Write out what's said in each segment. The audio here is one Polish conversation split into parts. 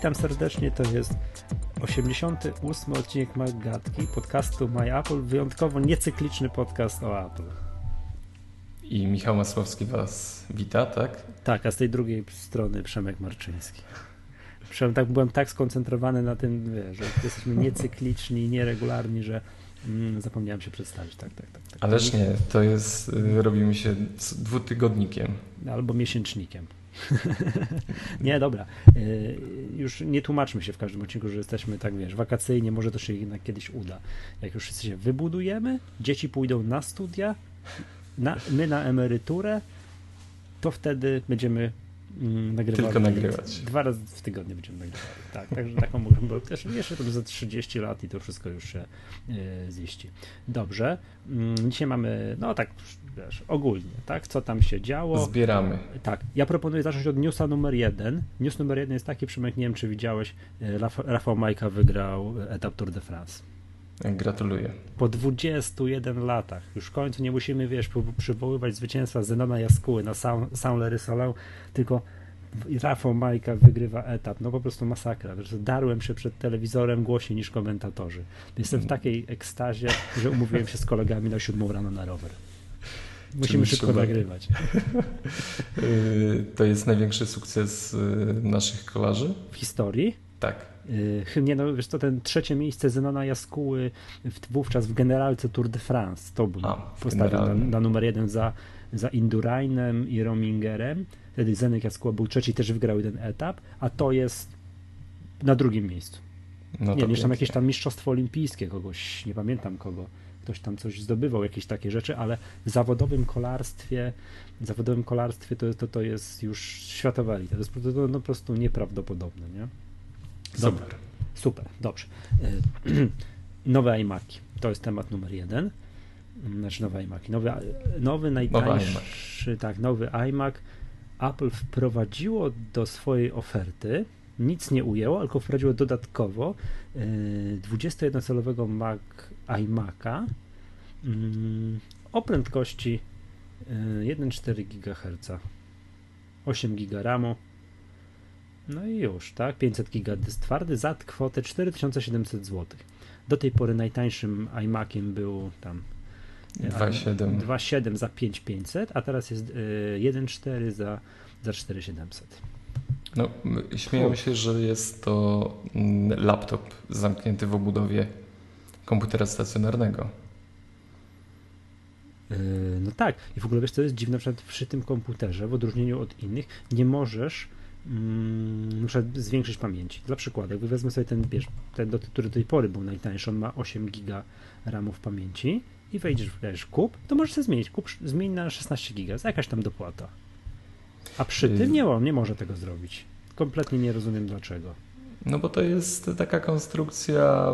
Witam serdecznie, to jest 88 odcinek Magatki, podcastu My Apple, wyjątkowo niecykliczny podcast o Apple. I Michał Masłowski Was wita, tak? Tak, a z tej drugiej strony Przemek Marczyński. Przemek, tak, byłem tak skoncentrowany na tym, że jesteśmy niecykliczni, nieregularni, że mm, zapomniałem się przedstawić. Tak, tak, tak. tak. Ależ nie, to jest, y, robimy się dwutygodnikiem. Albo miesięcznikiem. nie, dobra. Y, już nie tłumaczmy się w każdym odcinku, że jesteśmy tak, wiesz, wakacyjnie, może to się jednak kiedyś uda. Jak już wszyscy się wybudujemy, dzieci pójdą na studia, na, my na emeryturę, to wtedy będziemy mm, nagrywali. Tylko nagrywać. Dwa razy w tygodniu będziemy nagrywali. Tak, także taką mówię, bo też jeszcze to za 30 lat i to wszystko już się yy, ziści. Dobrze. Mm, dzisiaj mamy, no tak, wiesz, ogólnie, tak, co tam się działo. Zbieramy. Tak, ja proponuję zacząć od newsa numer jeden. News numer jeden jest taki, Przemek, nie wiem czy widziałeś, Rafał Majka wygrał etap Tour de France. Gratuluję. Po 21 latach już w końcu nie musimy, wiesz, przywoływać zwycięstwa Zenona Jaskuły na Saint-Lery Solin, tylko Rafał Majka wygrywa etap. No po prostu masakra. Darłem się przed telewizorem głośniej niż komentatorzy. Jestem w takiej ekstazie, że umówiłem się z kolegami na siódmą rano na rower. Musimy szybko trzeba... nagrywać. Y, to jest największy sukces y, naszych kolarzy? W historii? Tak. Yy, nie no, wiesz to ten trzecie miejsce Zenona Jaskuły wówczas w generalce Tour de France, to był postawił na, na, numer jeden za, za Indurainem i Romingerem. Wtedy Zenek Jaskuła był trzeci, też wygrał jeden etap, a to jest na drugim miejscu. No nie, jeszcze tam jakieś tam mistrzostwo olimpijskie kogoś, nie pamiętam kogo, ktoś tam coś zdobywał, jakieś takie rzeczy, ale w zawodowym kolarstwie, w zawodowym kolarstwie to, to, to jest już światowa elita. To jest to, to, no, po prostu nieprawdopodobne, nie? Super. Super, dobrze. Nowe iMaki. To jest temat numer jeden. Znaczy nowe iMaki. Nowy, nowy najtańszy, tak, nowy iMac. Apple wprowadziło do swojej oferty, nic nie ujęło, tylko wprowadziło dodatkowo 21-calowego Mac iMac'a mm, o prędkości 1,4 GHz, 8 GB RAMu, no i już, tak? 500 GB dysk twardy za kwotę 4700 zł. Do tej pory najtańszym iMaciem był tam 2,7 za 5500, a teraz jest 1,4 za, za 4700. No, śmieją się, że jest to mm, laptop zamknięty w obudowie komputera stacjonarnego. Yy, no tak, i w ogóle wiesz, co jest dziwne, na przykład przy tym komputerze, w odróżnieniu od innych, nie możesz mm, zwiększyć pamięć. Dla przykładu, jakby wezmę sobie ten, wiesz, ten, który do tej pory był najtańszy, on ma 8 giga RAMów pamięci i wejdziesz, wiesz, kup, to możesz sobie zmienić, kup, zmień na 16 giga, za jakaś tam dopłata. A przy tym y- nie, on nie może tego zrobić. Kompletnie nie rozumiem dlaczego. No bo to jest taka konstrukcja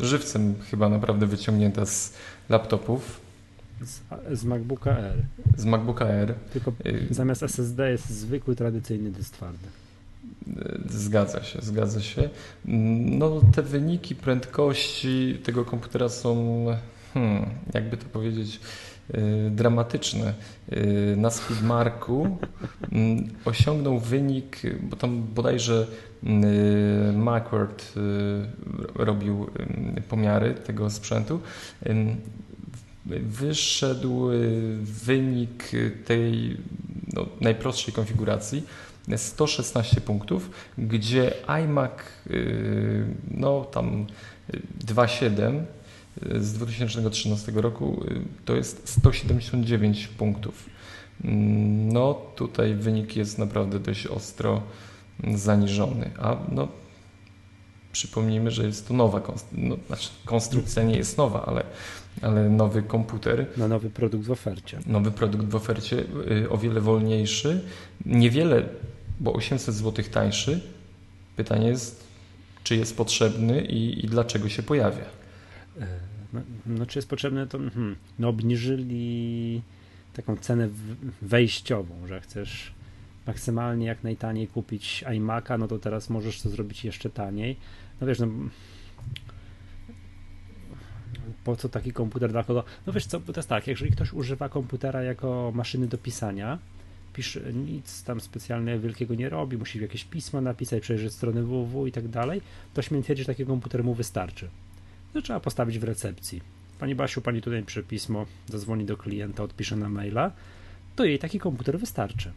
żywcem chyba naprawdę wyciągnięta z laptopów z, z MacBooka R. Z MacBooka R. Tylko y, zamiast SSD jest zwykły, tradycyjny dysk twardy. Zgadza się, zgadza się. No, te wyniki prędkości tego komputera są, hmm, jakby to powiedzieć, dramatyczne. Yy, na Speedmarku yy, osiągnął wynik, bo tam bodajże yy, Macworld robił pomiary tego sprzętu wyszedł y, wynik tej no, najprostszej konfiguracji 116 punktów, gdzie iMac y, no tam 2.7 y, z 2013 roku to jest 179 punktów. Mm, no tutaj wynik jest naprawdę dość ostro zaniżony, a no przypomnijmy, że jest to nowa no, znaczy konstrukcja nie jest nowa, ale ale nowy komputer. Na nowy produkt w ofercie. Nowy produkt w ofercie, y, o wiele wolniejszy, niewiele, bo 800 zł tańszy. Pytanie jest, czy jest potrzebny i, i dlaczego się pojawia. No, no, czy jest potrzebny, to hmm, no, obniżyli taką cenę wejściową, że chcesz maksymalnie jak najtaniej kupić iMac'a, no to teraz możesz to zrobić jeszcze taniej. No wiesz, no, po co taki komputer dla kogo? No wiesz co, to jest tak, jeżeli ktoś używa komputera jako maszyny do pisania, pisze, nic tam specjalnie wielkiego nie robi, musi jakieś pismo napisać, przejrzeć strony www i tak dalej, to śmiem twierdzić, że taki komputer mu wystarczy. To trzeba postawić w recepcji. Pani Basiu, pani tutaj pisze pismo, zadzwoni do klienta, odpisze na maila, to jej taki komputer wystarczy.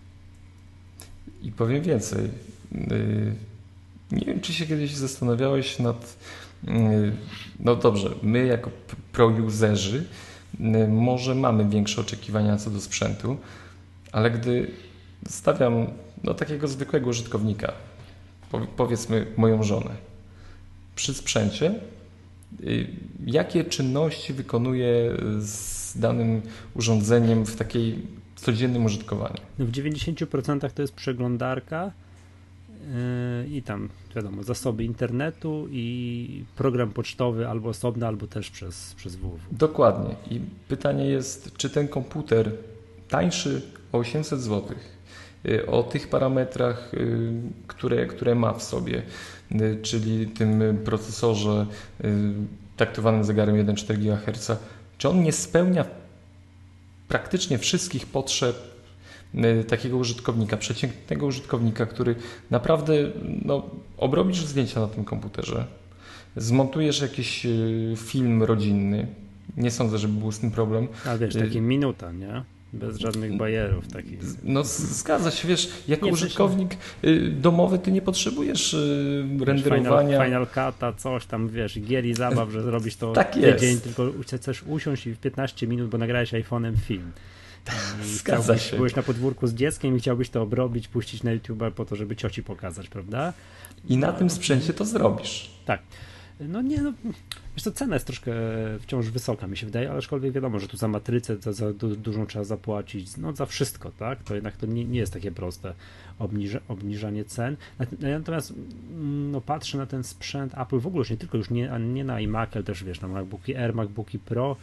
I powiem więcej. Y, nie wiem, czy się kiedyś zastanawiałeś nad. Y, no dobrze, my jako pro-userzy y, może mamy większe oczekiwania co do sprzętu, ale gdy stawiam no, takiego zwykłego użytkownika, powiedzmy moją żonę, przy sprzęcie, jakie czynności wykonuje z danym urządzeniem w takiej codziennym użytkowaniu? No w 90% to jest przeglądarka yy, i tam wiadomo, zasoby internetu i program pocztowy albo osobny, albo też przez, przez www. Dokładnie. I pytanie jest, czy ten komputer tańszy o 800 zł, o tych parametrach, które, które ma w sobie, czyli tym procesorze taktowanym zegarem 1,4 GHz, czy on nie spełnia praktycznie wszystkich potrzeb y, takiego użytkownika, przeciętnego użytkownika, który naprawdę no, obrobisz zdjęcia na tym komputerze, zmontujesz jakiś y, film rodzinny. Nie sądzę, żeby był z tym problem. A wiesz, takie y, minuta, nie? Bez żadnych bajerów takich. No zgadza się, wiesz, jako nie, użytkownik domowy ty nie potrzebujesz renderowania. Final, Final Cut'a, coś tam, wiesz, gier i zabaw, że zrobisz to tak tydzień, tylko chcesz usiąść i w 15 minut, bo nagrałeś iPhone'em film. Zgadza się. Byłeś na podwórku z dzieckiem i chciałbyś to obrobić, puścić na YouTube po to, żeby cioci pokazać, prawda? I na no, tym sprzęcie to zrobisz. Tak. No nie, no, wiesz to cena jest troszkę wciąż wysoka, mi się wydaje, ale aczkolwiek wiadomo, że tu za matrycę za, za dużą trzeba zapłacić, no za wszystko, tak? To jednak to nie, nie jest takie proste obniża, obniżanie cen. Natomiast mm, no, patrzę na ten sprzęt Apple w ogóle już nie tylko już nie, nie na iMac, ale też wiesz, na MacBooki Air, MacBooki Pro,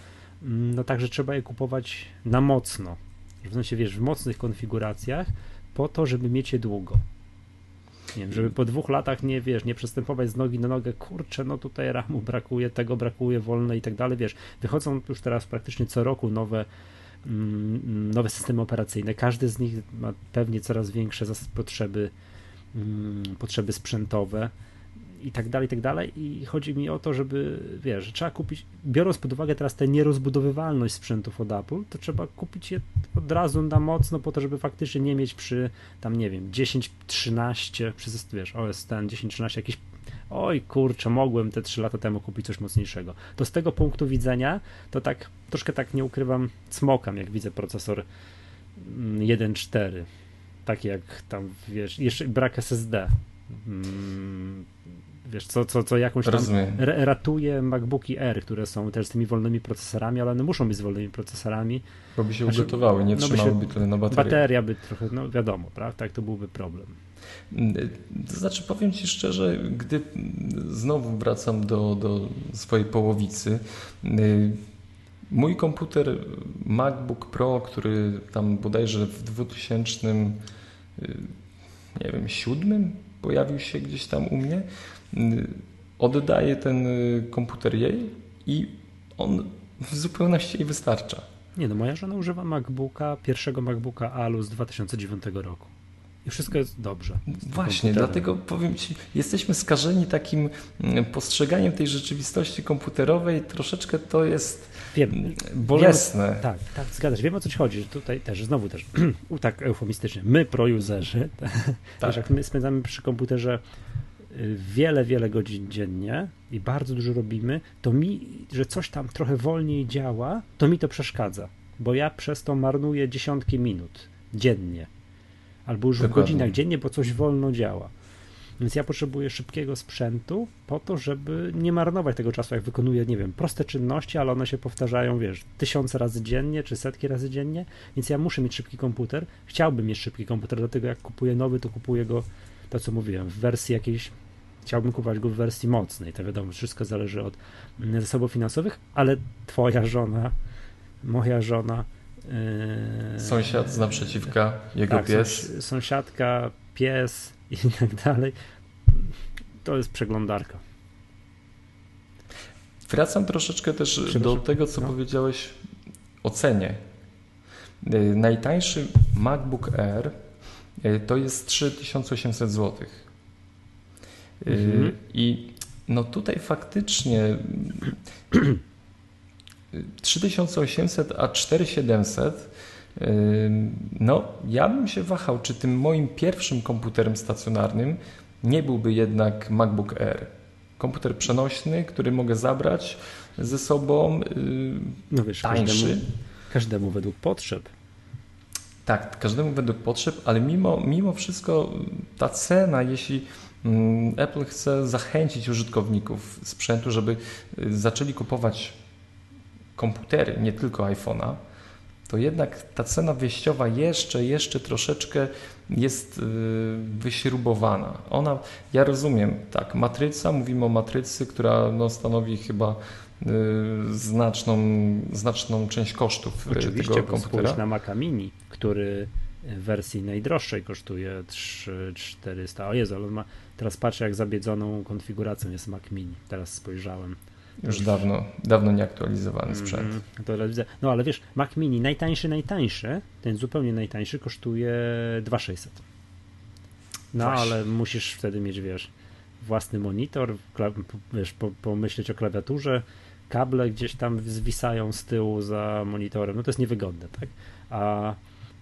mm, no także trzeba je kupować na mocno. W sensie, wiesz, w mocnych konfiguracjach po to, żeby mieć je długo. Nie wiem, żeby po dwóch latach nie, wiesz, nie przestępować z nogi na nogę, kurczę, no tutaj ramu brakuje, tego brakuje, wolne i tak dalej, wiesz, wychodzą już teraz praktycznie co roku nowe mm, nowe systemy operacyjne. Każdy z nich ma pewnie coraz większe potrzeby, mm, potrzeby sprzętowe i tak dalej, i tak dalej. I chodzi mi o to, żeby, wiesz, trzeba kupić, biorąc pod uwagę teraz tę nierozbudowywalność sprzętów od Apple, to trzeba kupić je od razu na mocno po to, żeby faktycznie nie mieć przy tam, nie wiem, 10, 13, przez, wiesz, OS ten 10, 13, jakieś oj kurczę, mogłem te 3 lata temu kupić coś mocniejszego. To z tego punktu widzenia, to tak troszkę tak nie ukrywam, smokam, jak widzę procesor 1.4. Mm, Taki jak tam, wiesz, jeszcze brak SSD. Mm, wiesz, co, co, co jakąś tam ratuje MacBooki R, które są też z tymi wolnymi procesorami, ale one muszą być z wolnymi procesorami. Bo by się znaczy, ugotowały, nie no trzymałyby tyle na baterii. Bateria by trochę, no wiadomo, prawda? Tak to byłby problem. To znaczy, powiem Ci szczerze, gdy znowu wracam do, do swojej połowicy, mój komputer MacBook Pro, który tam bodajże w 2000 nie wiem, siódmym pojawił się gdzieś tam u mnie, oddaję ten komputer jej i on w zupełności jej wystarcza. Nie no, moja żona używa MacBooka, pierwszego MacBooka Alu z 2009 roku. I wszystko jest dobrze. Właśnie, dlatego powiem Ci, jesteśmy skażeni takim mm, postrzeganiem tej rzeczywistości komputerowej. Troszeczkę to jest Wiem, bolesne. Wiemy, tak, tak, zgadzasz. Wiem o co Ci chodzi. Tutaj też, znowu też, tak eufemistycznie, my pro-userzy, tak. jak my spędzamy przy komputerze y, wiele, wiele godzin dziennie i bardzo dużo robimy, to mi, że coś tam trochę wolniej działa, to mi to przeszkadza, bo ja przez to marnuję dziesiątki minut dziennie albo już Dokładnie. w godzinach dziennie, bo coś wolno działa. Więc ja potrzebuję szybkiego sprzętu po to, żeby nie marnować tego czasu, jak wykonuję, nie wiem, proste czynności, ale one się powtarzają, wiesz, tysiące razy dziennie, czy setki razy dziennie, więc ja muszę mieć szybki komputer. Chciałbym mieć szybki komputer, dlatego jak kupuję nowy, to kupuję go, to co mówiłem, w wersji jakiejś, chciałbym kupować go w wersji mocnej, to wiadomo, wszystko zależy od zasobów finansowych, ale twoja żona, moja żona, Yy, Sąsiad z naprzeciwka, jego tak, pies. Sąsiadka, pies i tak dalej. To jest przeglądarka. Wracam troszeczkę też do tego, co no. powiedziałeś o cenie. Najtańszy MacBook Air to jest 3800 zł. Mhm. I no tutaj faktycznie 3800 a 4700 no, ja bym się wahał, czy tym moim pierwszym komputerem stacjonarnym nie byłby jednak MacBook Air. Komputer przenośny, który mogę zabrać ze sobą, no wiesz, tańszy. Każdemu, każdemu według potrzeb. Tak, każdemu według potrzeb, ale mimo, mimo wszystko ta cena, jeśli Apple chce zachęcić użytkowników sprzętu, żeby y, zaczęli kupować komputery, nie tylko iPhone'a, to jednak ta cena wyjściowa jeszcze, jeszcze troszeczkę jest y, wyśrubowana. Ona, ja rozumiem, tak, matryca, mówimy o matrycy, która no, stanowi chyba y, znaczną, znaczną część kosztów y, Oczywiście, tego komputera. na Maca Mini, który w wersji najdroższej kosztuje 3400. O Jezu, ale ma, teraz patrzę jak zabiedzoną konfiguracją jest Mac Mini. Teraz spojrzałem. Już dawno, dawno nieaktualizowany sprzęt. Mm, to No ale wiesz, Mac Mini najtańszy, najtańszy, ten zupełnie najtańszy kosztuje 2600. No Właśnie. ale musisz wtedy mieć, wiesz, własny monitor, wiesz, pomyśleć o klawiaturze, kable gdzieś tam zwisają z tyłu za monitorem, no to jest niewygodne, tak? A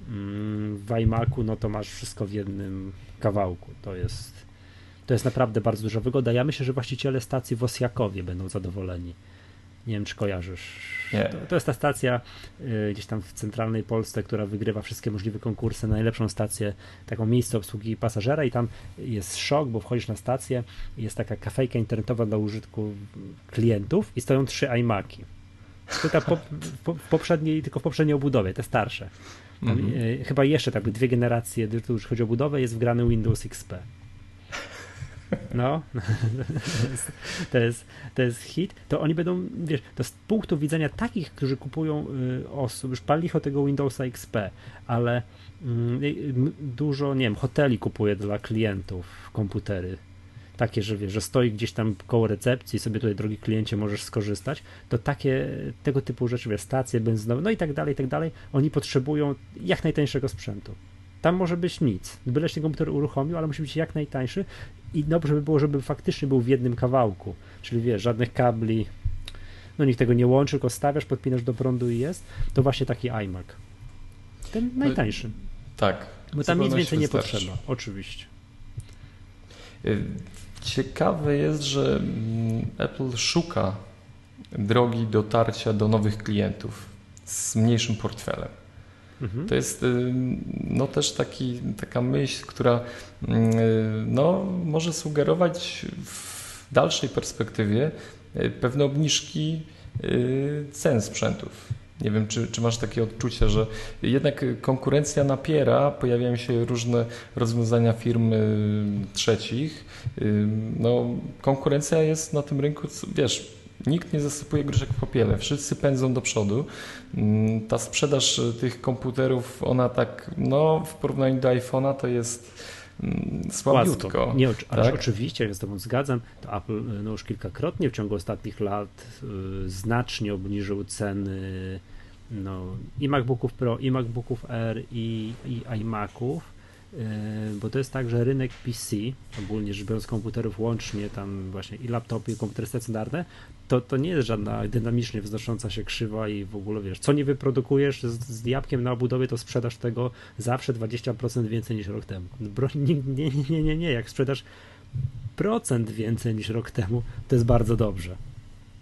mm, w iMacu, no to masz wszystko w jednym kawałku, to jest to jest naprawdę bardzo duża wygoda. Ja myślę, że właściciele stacji w Osjakowie będą zadowoleni. Nie wiem, czy kojarzysz. To, to, jest ta stacja y, gdzieś tam w centralnej Polsce, która wygrywa wszystkie możliwe konkursy na najlepszą stację, taką miejsce obsługi pasażera i tam jest szok, bo wchodzisz na stację jest taka kafejka internetowa dla użytku klientów i stoją trzy iMaki. Tylko po, po, w poprzedniej, tylko w poprzedniej obudowie, te starsze. Tam, mm -hmm. y, chyba jeszcze tak dwie generacje, gdy już chodzi o budowę, jest wgrany Windows XP. No, to jest, to jest hit. To oni będą, wiesz, to z punktu widzenia takich, którzy kupują y, osób, już pali o tego Windowsa XP, ale mm, dużo, nie wiem, hoteli kupuje dla klientów komputery. Takie, że wiesz, że stoi gdzieś tam koło recepcji, sobie tutaj, drogi kliencie, możesz skorzystać, to takie, tego typu rzeczy, wiesz, stacje benzynowe, no i tak dalej, i tak dalej, oni potrzebują jak najtańszego sprzętu. Tam może być nic. Byle się komputer uruchomił, ale musi być jak najtańszy i dobrze by było, żeby faktycznie był w jednym kawałku. Czyli wiesz, żadnych kabli, no nikt tego nie łączy, tylko stawiasz, podpinasz do prądu i jest. To właśnie taki iMac. Ten no najtańszy. tak. Bo tam nic więcej nie potrzeba, oczywiście. Y, ciekawe jest, że mm, Apple szuka drogi dotarcia do nowych klientów z mniejszym portfelem. Mhm. To jest y, no, też taki, taka myśl, która y, no, może sugerować w dalszej perspektywie y, pewne obniżki cen sprzętów. Nie wiem, czy, czy masz takie odczucie, że jednak konkurencja napiera, pojawiają się różne rozwiązania firm trzecich. No, konkurencja jest na tym rynku, wiesz, Nikt nie zasypuje gruszek w popiele, wszyscy pędzą do przodu. Mm, ta sprzedaż tych komputerów, ona tak, no w porównaniu do iPhone'a to jest mm, słabiutko. Nie, ale tak? oczywiście, ja z Tobą zgadzam, to Apple no już kilkakrotnie w ciągu ostatnich lat y, znacznie obniżył ceny no, i MacBooków Pro, i MacBooków R, i, i iMaców bo to jest tak, że rynek PC, ogólnie rzecz biorąc komputerów łącznie, tam właśnie i laptopy, i komputery stacjonarne, to, to nie jest żadna dynamicznie wznosząca się krzywa i w ogóle wiesz, co nie wyprodukujesz z, z jabłkiem na obudowie, to sprzedasz tego zawsze 20% więcej niż rok temu. Nie, nie, nie, nie, nie, jak sprzedasz procent więcej niż rok temu, to jest bardzo dobrze.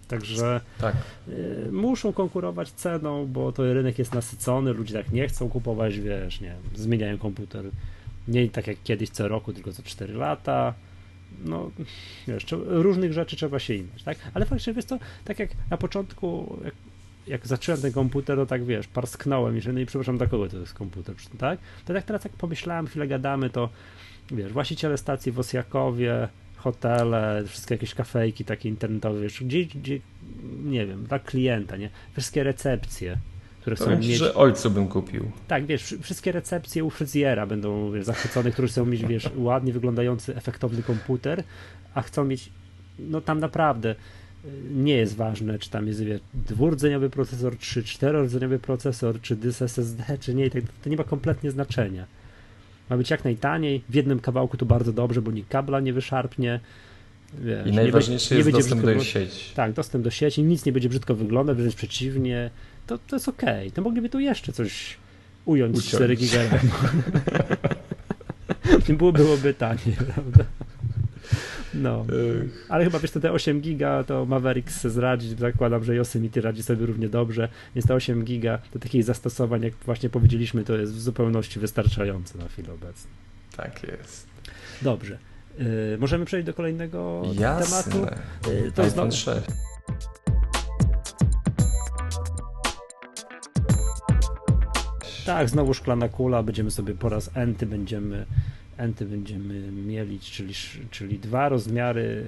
Także tak. y, muszą konkurować ceną, bo to rynek jest nasycony, ludzie tak nie chcą kupować, wiesz, nie zmieniają komputer nie tak jak kiedyś co roku, tylko co 4 lata. No, wiesz, różnych rzeczy trzeba się imać, tak? Ale faktycznie, wiesz to, tak jak na początku, jak, jak zacząłem ten komputer, to tak, wiesz, parsknąłem i że, no i przepraszam, dla kogo to jest komputer, tak? To tak teraz jak pomyślałem, chwilę gadamy, to wiesz, właściciele stacji w Osjakowie, hotele, wszystkie jakieś kafejki takie internetowe, wiesz, gdzie, gdzie nie wiem, dla klienta, nie? Wszystkie recepcje, które chcą mieć... że ojcu bym kupił. Tak, wiesz, wszystkie recepcje u fryzjera będą wiesz, zachwycone, którzy chcą mieć, wiesz, ładnie wyglądający, efektowny komputer, a chcą mieć, no tam naprawdę nie jest ważne, czy tam jest wie, dwurdzeniowy procesor, czy czterordzeniowy procesor, czy dys SSD, czy nie, to nie ma kompletnie znaczenia. Ma być jak najtaniej, w jednym kawałku to bardzo dobrze, bo nikt kabla nie wyszarpnie. Wiesz, I najważniejsze nie, jest nie dostęp do sieci. Tak, dostęp do sieci, nic nie będzie brzydko wyglądać, wręcz przeciwnie, to, to jest ok. To mogliby tu jeszcze coś ująć Uciąć. 4 giga było, byłoby taniej, prawda? No, ale chyba wiesz, te 8 giga to Maverick chce zradzić, zakładam, że Yosemite radzi sobie równie dobrze, więc te 8 giga do takich zastosowań, jak właśnie powiedzieliśmy, to jest w zupełności wystarczające na chwilę obecną. Tak jest. Dobrze. Yy, możemy przejść do kolejnego Jasne. tematu? Yy, to iPhone jest 6. Tak, znowu szklana kula, będziemy sobie po raz enty będziemy enty będziemy mieli, czyli, czyli dwa rozmiary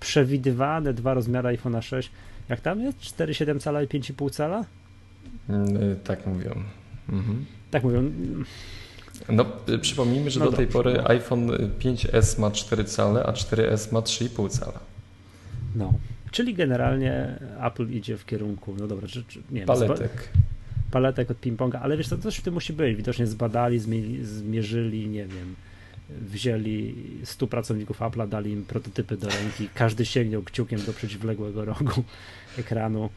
przewidywane, dwa rozmiary iPhone'a 6. Jak tam jest? 4,7 cala i 5,5 cala? Yy, tak mówią. Mhm. Tak mówią. No, przypomnijmy, że no do tej pory no. iPhone 5S ma 4 cale, a 4S ma 3,5 cala. No, czyli generalnie Apple idzie w kierunku, no dobra, czy, czy nie Paletek. paletek od ping-ponga, ale wiesz, to coś w tym musi być. Widocznie zbadali, zmierzyli, nie wiem, wzięli 100 pracowników Apple'a, dali im prototypy do ręki, każdy sięgnął kciukiem do przeciwległego rogu ekranu.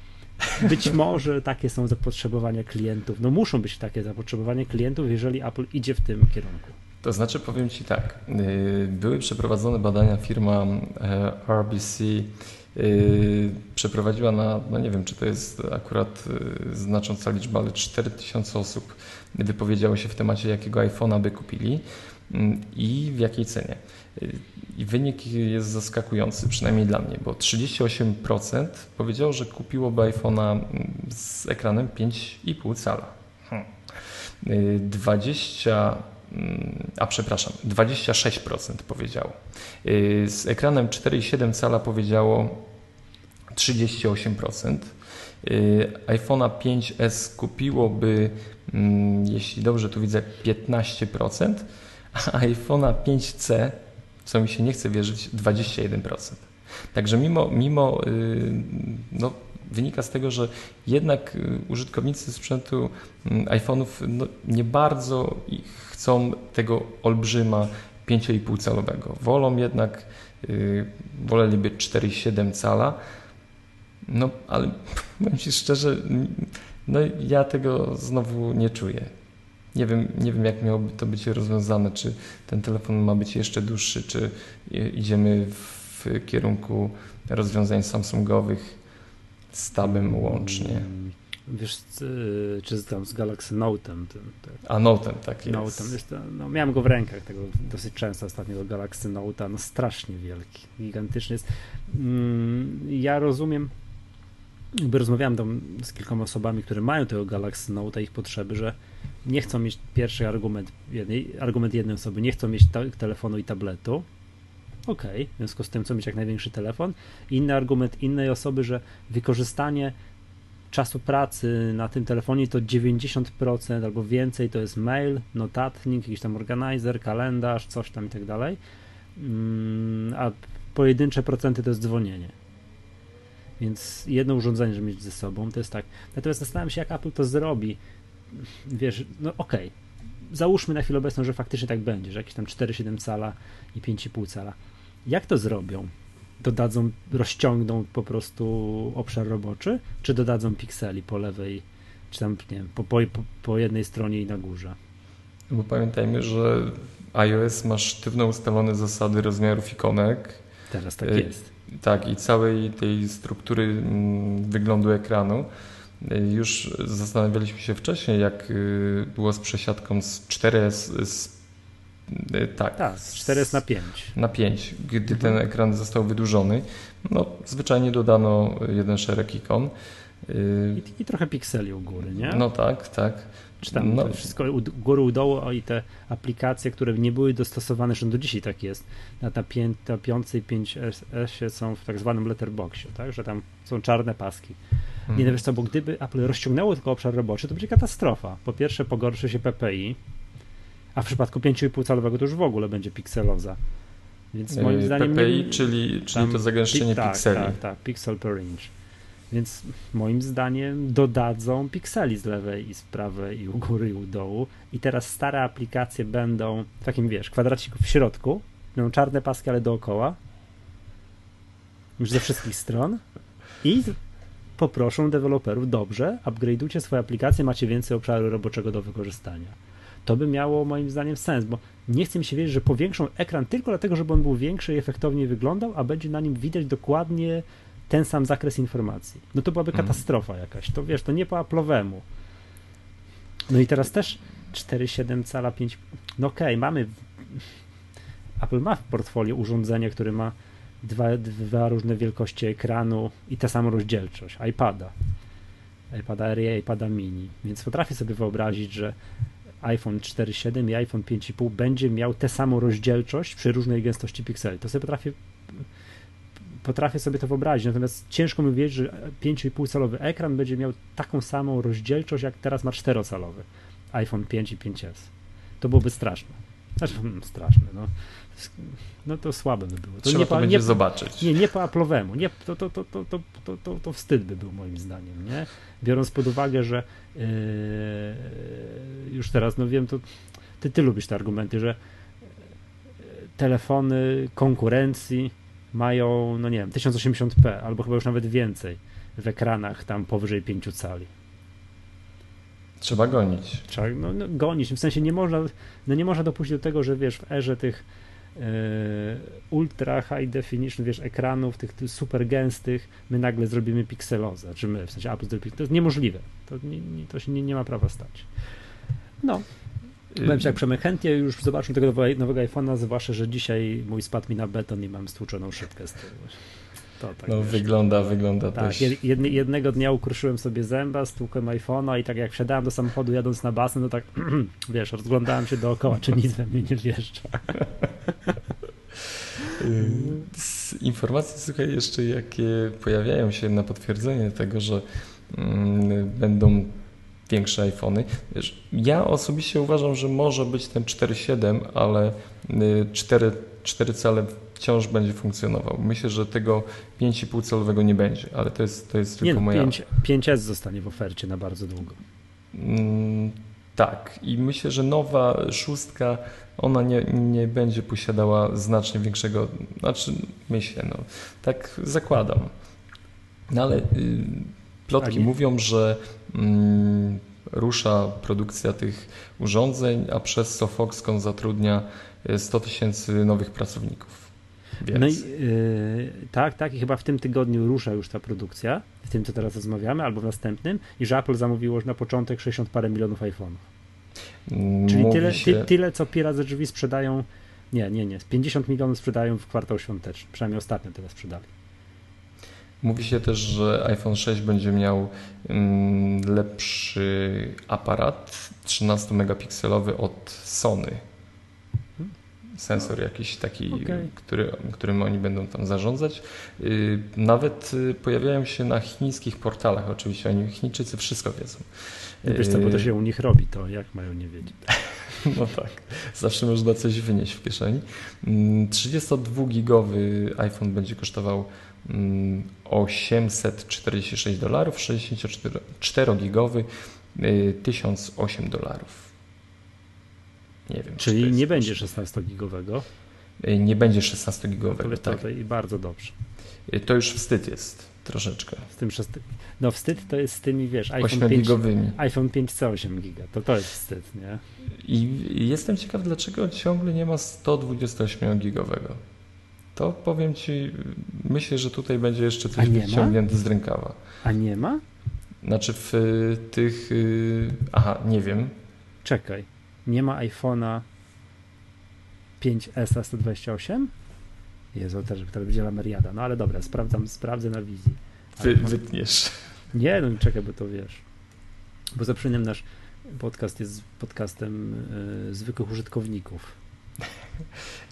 Być może takie są zapotrzebowania klientów. No muszą być takie zapotrzebowania klientów, jeżeli Apple idzie w tym kierunku. To znaczy, powiem Ci tak, y, były przeprowadzone badania, firma e, RBC y, przeprowadziła na, no nie wiem, czy to jest akurat y, znacząca liczba, ale 4000 osób wypowiedziało się w temacie, jakiego iPhone'a by kupili i w jakiej cenie. I wynik jest zaskakujący, przynajmniej dla mnie, bo 38% powiedziało, że kupiłoby iPhone'a z ekranem 5,5 cala. 20, a przepraszam, 26% powiedziało. Z ekranem 4,7 cala powiedziało 38%. iPhone'a 5S kupiłoby, jeśli dobrze tu widzę, 15%, iPhone'a 5C, co mi się nie chce wierzyć, 21%. Także mimo, mimo y, no, wynika z tego, że jednak y, użytkownicy sprzętu mm, iPhone'ów no, nie bardzo chcą tego olbrzyma 5,5 calowego. Wolą jednak, yy, woleliby 4,7 cala, no ale powiem Ci szczerze, no ja tego znowu nie czuję. Nie wiem, nie wiem, jak miałoby to być rozwiązane, czy ten telefon ma być jeszcze dłuższy, czy idziemy w kierunku rozwiązań Samsungowych z tabem łącznie. Mm, wiesz, czy tam z Galaxy Note'em. Tym, A Note'em, tak jest. Note'em, wiesz, no, miałem go w rękach tego dosyć często ostatnio do Galaxy Note'a, no strasznie wielki, gigantyczny jest. Mm, ja rozumiem, jakby rozmawiałem tam z kilkoma osobami, które mają tego Galaxy Note, ich potrzeby, że nie chcą mieć pierwszy argument jednej, argument jednej osoby, nie chcą mieć telefonu i tabletu. Ok, w związku z tym chcą mieć jak największy telefon. Inny argument innej osoby, że wykorzystanie czasu pracy na tym telefonie to 90% albo więcej to jest mail, notatnik, jakiś tam organizer, kalendarz, coś tam i tak dalej. Mm, a pojedyncze procenty to jest dzwonienie. Więc jedno urządzenie, żeby mieć ze sobą, to jest tak. Natomiast zastanawiam się, jak Apple to zrobi wiesz, no okej, okay. załóżmy na chwilę obecną, że faktycznie tak będzie, że jakieś tam 4,7 cala i 5,5 cala. Jak to zrobią? Dodadzą, rozciągną po prostu obszar roboczy, czy dodadzą pikseli po lewej, czy tam, nie wiem, po, po, po jednej stronie i na górze? Bo pamiętajmy, że iOS ma sztywno ustalone zasady rozmiarów ikonek. Teraz tak jest. Tak, i całej tej struktury mm, wyglądu ekranu. Już zastanawialiśmy się wcześniej, jak y, było z przesiadką z 4S z y, tak, tak, z 4S na 5. Na 5, gdy ten mhm. ekran został wydłużony. No, zwyczajnie dodano jeden szereg ikon. Y, I, I, trochę pikseli u góry, nie? No tak, tak. Czy tam no. wszystko u góry, u dołu i te aplikacje, które nie były dostosowane, że do dzisiaj tak jest, na, ta 5, na 5 i 5S są w tak zwanym letterboxie, tak? że tam są czarne paski. Hmm. Nie wiesz co, bo gdyby Apple rozciągnęło tylko obszar roboczy, to będzie katastrofa. Po pierwsze pogorszy się PPI, a w przypadku 5,5 calowego to już w ogóle będzie pikseloza. Więc moim zdaniem. PPI, czyli, czyli to zagęszczenie tak, pikseli. Tak, tak, pixel per inch. Więc moim zdaniem dodadzą pikseli z lewej i z prawej i u góry i u dołu. I teraz stare aplikacje będą w takim, wiesz, kwadraciku w środku. Będą czarne paski, ale dookoła. Już ze wszystkich stron. I poproszą deweloperów, dobrze, upgrade'ujcie swoje aplikacje, macie więcej obszaru roboczego do wykorzystania. To by miało moim zdaniem sens, bo nie chcę mi się wierzyć, że powiększą ekran tylko dlatego, żeby on był większy i efektowniej wyglądał, a będzie na nim widać dokładnie ten sam zakres informacji. No to byłaby mhm. katastrofa jakaś. To wiesz, to nie po Apple'owemu. No i teraz też 4,7 cala 5. No okej, okay, mamy. Apple ma w portfolio urządzenie, które ma dwa, dwa różne wielkości ekranu i tę samą rozdzielczość iPada. iPada Air i iPada Mini. Więc potrafię sobie wyobrazić, że iPhone 4.7 i iPhone 5.5 będzie miał tę samą rozdzielczość przy różnej gęstości pikseli. To sobie potrafię potrafię sobie to wyobrazić, natomiast ciężko mi wiedzieć, że 5,5 calowy ekran będzie miał taką samą rozdzielczość, jak teraz ma 4-calowy iPhone 5 i 5S. To byłoby straszne. Znaczy, hmm, straszne, no. No to słabe by było. To Trzeba nie to po, będzie nie, zobaczyć. Nie, nie po Apple'owemu. Nie, to, to, to, to, to, to, to wstyd by był moim zdaniem, nie? Biorąc pod uwagę, że yy, już teraz, no wiem, to ty, ty lubisz te argumenty, że telefony konkurencji mają, no nie wiem, 1080p albo chyba już nawet więcej w ekranach tam powyżej 5 cali. Trzeba gonić. Trzeba no, no, gonić. W sensie nie można, no nie można dopuścić do tego, że wiesz, w erze tych yy, ultra high definition, wiesz, ekranów, tych, tych, super gęstych, my nagle zrobimy pikselozę, czy my, w sensie Apple zrobi, to jest niemożliwe. To, nie, nie, to się nie, nie ma prawa stać. No, Powiem ci, jak Przemek chętnie już zobaczę tego nowego iPhone'a, zwłaszcza, że dzisiaj mój spadł mi na beton i mam stłuczoną szybkę z tyłu. To, tak, no wiesz. wygląda, wygląda tak, też. Jedne, jednego dnia ukruszyłem sobie zęba, stłukłem iPhone'a i tak jak wsiadałem do samochodu jadąc na basen, to tak, wiesz, rozglądałem się dookoła, czy nic we mnie nie wjeżdża. Z informacji, słuchaj, jeszcze jakie pojawiają się na potwierdzenie tego, że mm, będą większe iPhony. Ja osobiście uważam, że może być ten 4.7, ale 4, y, 4 cale wciąż będzie funkcjonował. Myślę, że tego 5,5 calowego nie będzie, ale to jest, to jest tylko nie, moja... 5, 5S zostanie w ofercie na bardzo długo. Mm, tak i myślę, że nowa szóstka ona nie, nie będzie posiadała znacznie większego, znaczy myślę, no tak zakładam. No ale y, plotki mówią, że mm, rusza produkcja tych urządzeń, a przez co Foxconn zatrudnia 100 e, tysięcy nowych pracowników. Więc... No i, yy, tak, tak, i chyba w tym tygodniu rusza już ta produkcja, w tym co teraz rozmawiamy, albo w następnym, i że Apple zamówiło już na początek 60 parę milionów iPhone'ów. Czyli tyle, się... ty, tyle, co Pira ze drzwi sprzedają, nie, nie, nie, 50 milionów sprzedają w kwartał świąteczny, przynajmniej ostatnio tyle sprzedali. Mówi się też, że iPhone 6 będzie miał mm, lepszy aparat 13-megapikselowy od Sony. Sensor jakiś taki, okay. który, którym oni będą tam zarządzać. Y, nawet y, pojawiają się na chińskich portalach, oczywiście oni Chińczycy wszystko wiedzą. Wiesz co, bo to się u nich robi, to jak mają nie wiedzieć? No tak, zawsze można coś wynieść w kieszeni. 32-gigowy mm, iPhone będzie kosztował 846 mm, dolarów, 64-gigowy 1008 dolarów. Nie wiem. Czyli nie będzie 16-gigowego? Y, nie będzie 16-gigowego, no tak. I bardzo dobrze. Y, to już wstyd jest troszeczkę. Z tym, no wstyd to jest z tymi, wiesz, iPhone 5, iPhone 5 co 8 giga, to to jest wstyd, nie? I jestem ciekaw, dlaczego ciągle nie ma 128 gigowego. To powiem Ci, myślę, że tutaj będzie jeszcze coś wyciągnięte z rękawa. A nie ma? Znaczy w tych, y, aha, nie wiem. Czekaj, nie ma iPhone'a 5S 128? Jezu, też teraz będzie lameriada. No ale dobra, sprawdzam, sprawdzę na wizji. Wy, wytniesz. Nie, no czekaj, bo to wiesz. Bo zaprzynem nasz podcast jest podcastem y, zwykłych użytkowników.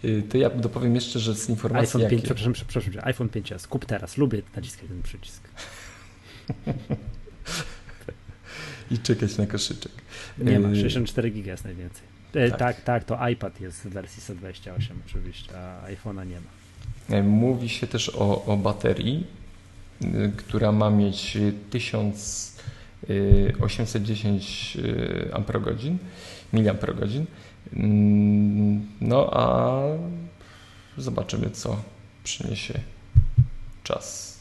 Y, to ja dopowiem jeszcze, że z informacji iPhone jakie... 5, przepraszam, przepraszam, iPhone 5s, kup teraz, lubię naciskać ten przycisk. I czekać na koszyczek. Nie ma, 64 giga jest najwięcej. E, tak. tak, tak, to iPad jest w wersji 128 oczywiście, a iPhone'a nie ma. E, mówi się też o, o baterii, y, która ma mieć 1810 Ah, mAh. No a zobaczymy, co przyniesie czas.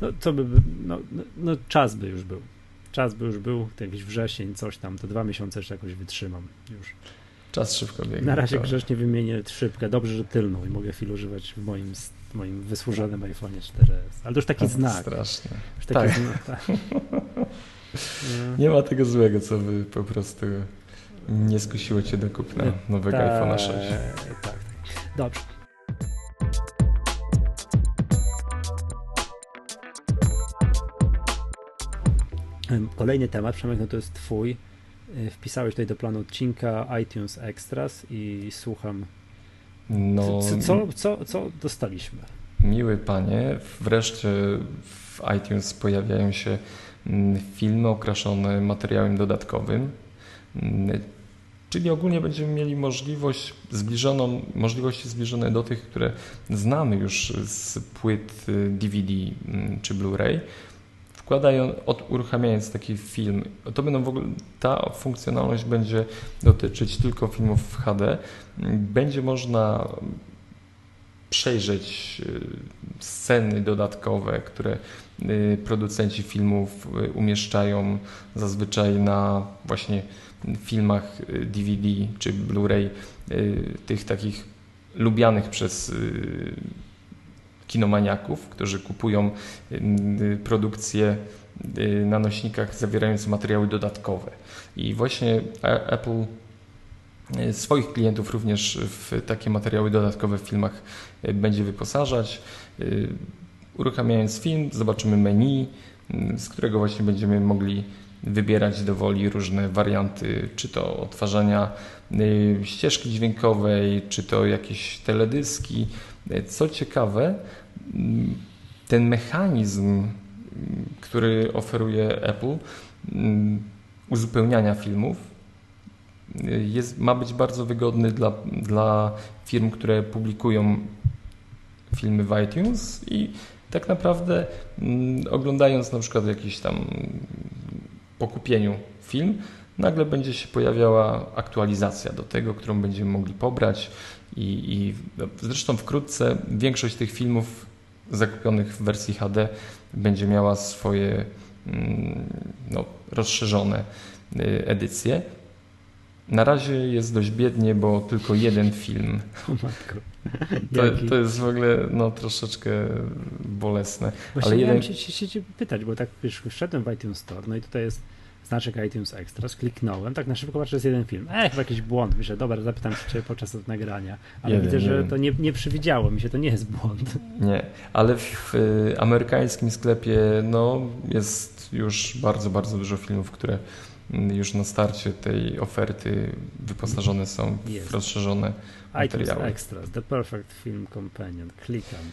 No co by, no, no, no czas by już był czas by już był, jakiś wrzesień, coś tam, to dwa miesiące jeszcze jakoś wytrzymam już. Czas szybko biegnie. Na razie to... grzecznie wymienię szybkę, dobrze, że tylną i mogę chwilę używać w moim, moim wysłużonym iPhone 4S. Ale to już taki tak, znak. Straszne. Już taki tak. znak, tak. Nie ma tego złego, co by po prostu nie skusiło cię do kupna nowego tak, iPhone'a 6. Tak, tak. Dobrze. Kolejny temat, Przemek, no to jest twój. Y, wpisałeś tutaj do planu odcinka iTunes Extras i słucham. No, co, co, co, co dostaliśmy? Miły panie, wreszcie w iTunes pojawiają się mm, filmy okraszone materiałem dodatkowym. Mm, czyli ogólnie będziemy mieli możliwość zbliżoną, możliwości zbliżone do tych, które znamy już z płyt DVD y, mm, czy Blu-ray wkładają, od, uruchamiając taki film, to będą w ogóle, ta funkcjonalność będzie dotyczyć tylko filmów w HD. Będzie można przejrzeć y, sceny dodatkowe, które y, producenci filmów y, umieszczają zazwyczaj na właśnie filmach DVD czy Blu-ray, tych takich lubianych przez kinomaniaków, którzy kupują y, produkcje y, na nośnikach zawierające materiały dodatkowe. I właśnie Apple y, swoich klientów również w takie materiały dodatkowe w filmach będzie wyposażać. Uruchamiając film, zobaczymy menu, z którego właśnie będziemy mogli wybierać do woli różne warianty, czy to odtwarzania ścieżki dźwiękowej, czy to jakieś teledyski. Co ciekawe, ten mechanizm, który oferuje Apple, uzupełniania filmów, jest, ma być bardzo wygodny dla, dla firm, które publikują filmy w iTunes i tak naprawdę mm, oglądając na przykład jakiś tam po kupieniu film, nagle będzie się pojawiała aktualizacja do tego, którą będziemy mogli pobrać i, i zresztą wkrótce większość tych filmów zakupionych w wersji HD będzie miała swoje mm, no, rozszerzone y, edycje. Na razie jest dość biednie, bo tylko jeden film. To, to jest w ogóle no, troszeczkę bolesne. Właśnie Ale jeden... się, się, się pytać, bo tak wiesz, wszedłem w iTunes Store, no i tutaj jest znaczek iTunes Extras, kliknąłem, tak na szybko patrzę, jest jeden film. Ech, jakiś błąd, myślę, dobra, zapytam się podczas nagrania, ale jeden, widzę, że jeden. to nie, nie przewidziało mi się, to nie jest błąd. Nie, ale w y, amerykańskim sklepie no, jest już bardzo, bardzo dużo filmów, które mm, już na starcie tej oferty wyposażone są w jest. rozszerzone materiały. iTunes Extras, The Perfect Film Companion, klikam.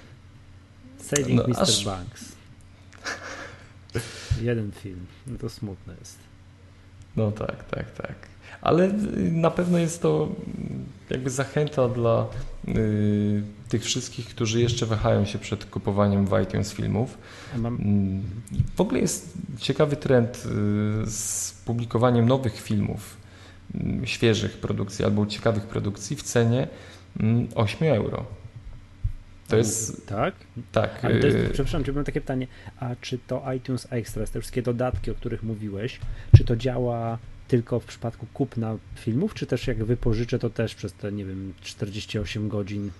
Saving no, Mr. Aż... Banks. Jeden film, no to smutne jest. No tak, tak, tak. Ale na pewno jest to jakby zachęta dla y, tych wszystkich, którzy jeszcze wahają się przed kupowaniem w iTunes filmów. Mm, w ogóle jest ciekawy trend y, z publikowaniem nowych filmów, y, świeżych produkcji albo ciekawych produkcji w cenie 8 mm, euro. To jest. Tak? Tak. Ale to jest, y- przepraszam, czy mam takie pytanie, a czy to iTunes Extra, te wszystkie dodatki, o których mówiłeś, czy to działa tylko w przypadku kupna filmów, czy też jak wypożyczę, to też przez te, nie wiem, 48 godzin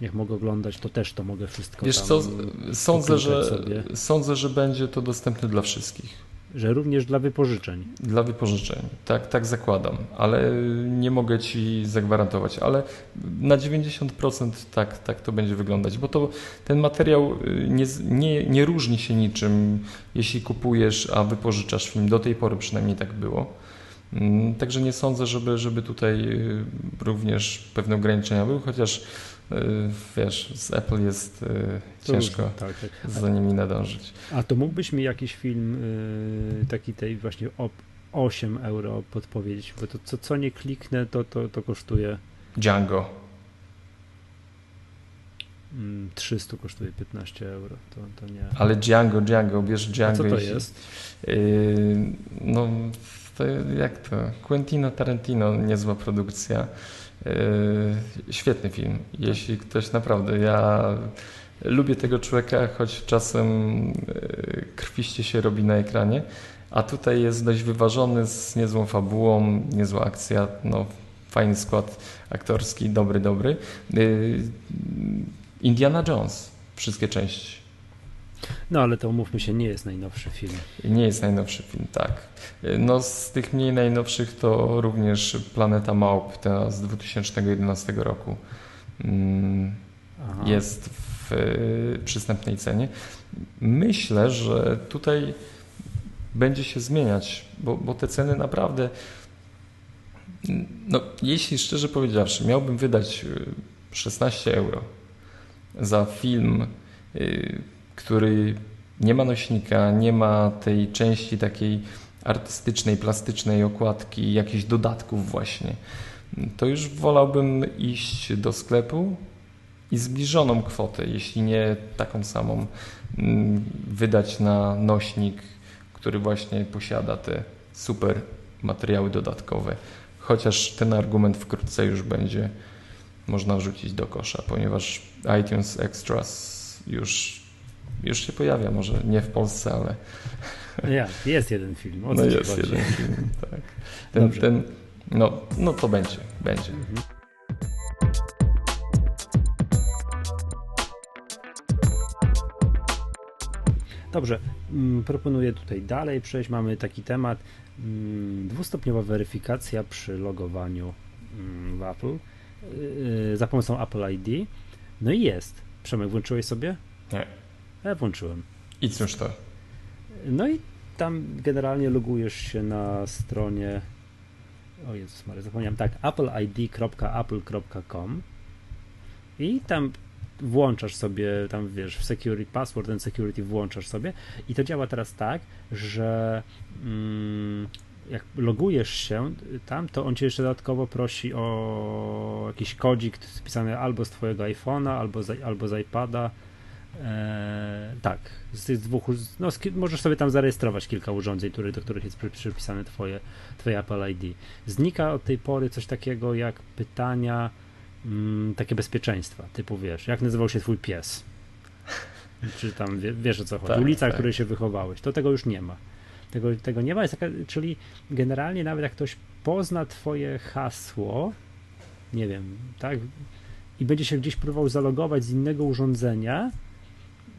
jak mogę oglądać, to też to mogę wszystko Wiesz co, sądzę, że, sądzę, że będzie to dostępne dla wszystkich. Że również dla wypożyczeń. Dla wypożyczeń, tak, tak zakładam, ale nie mogę Ci zagwarantować, ale na 90% tak, tak to będzie wyglądać, bo to ten materiał y, nie, nie, nie różni się niczym, jeśli kupujesz, a wypożyczasz film. Do tej pory przynajmniej tak było. Mm, także nie sądzę, żeby, żeby tutaj y, również pewne ograniczenia były, chociaż wiesz, z Apple jest y, ciężko tak, tak. za nimi nadążyć. A to mógłbyś mi jakiś film taki tej właśnie op 8 euro podpowiedzieć, bo to co, co nie kliknę, to, to, to kosztuje. Django. 300 mm, kosztuje 15 euro. To, to nie. Ale Django, Django, bierz Django. A co to jest? Yy, no, to jak to? Quentino Tarantino, niezła produkcja. Yy, świetny film. Jeśli ktoś naprawdę, ja lubię tego człowieka, choć czasem yy, krwiście się robi na ekranie, a tutaj jest dość wyważony z niezłą fabułą, niezła akcja, no fajny skład aktorski, dobry, dobry. Yy, Indiana Jones, wszystkie części. No ale to umówmy się, nie jest najnowszy film. Nie jest najnowszy film, tak. No z tych mniej najnowszych to również Planeta Małp, ta z 2011 roku. Mm, jest w przystępnej cenie. Myślę, że tutaj będzie się zmieniać, bo, bo te ceny naprawdę. No, jeśli szczerze powiedziawszy, miałbym wydać 16 y, euro za film, y, który nie ma nośnika, nie ma tej części takiej artystycznej, plastycznej okładki, jakichś dodatków właśnie, to już wolałbym iść do sklepu i zbliżoną kwotę, jeśli nie taką samą, mm, wydać na nośnik, który właśnie posiada te super materiały dodatkowe. Chociaż ten argument wkrótce już będzie można wrzucić do kosza, ponieważ iTunes Extras już, już się pojawia, może nie w Polsce, ale... Ja, jest jeden film. O no jest chodzi? jeden film, tak. Ten, ten, no, no to będzie, będzie. Mhm. Dobrze, mm, proponuję tutaj dalej przejść. Mamy taki temat mm, dwustopniowa weryfikacja przy logowaniu mm, w Apple Y, za pomocą Apple ID. No i jest. Przemek, włączyłeś sobie? Nie. Ja włączyłem. I cóż to? No i tam generalnie logujesz się na stronie o Jezus Maria, zapomniałem, tak, appleid.apple.com i tam włączasz sobie, tam wiesz, w security, password and security włączasz sobie i to działa teraz tak, że mm, jak logujesz się tam, to on cię jeszcze dodatkowo prosi o jakiś kodzik spisany albo z twojego iPhone'a, albo z, albo z iPada. Eee, tak, z tych dwóch, no, możesz sobie tam zarejestrować kilka urządzeń, który, do których jest przypisane twoje, twoje Apple ID. Znika od tej pory coś takiego jak pytania mm, takie bezpieczeństwa, typu wiesz, jak nazywał się twój pies? Czy tam wiesz o co chodzi? Tak, Ulica, tak. której się wychowałeś, to tego już nie ma. Tego, tego nie ma, jest taka, czyli generalnie nawet jak ktoś pozna twoje hasło, nie wiem, tak, i będzie się gdzieś próbował zalogować z innego urządzenia,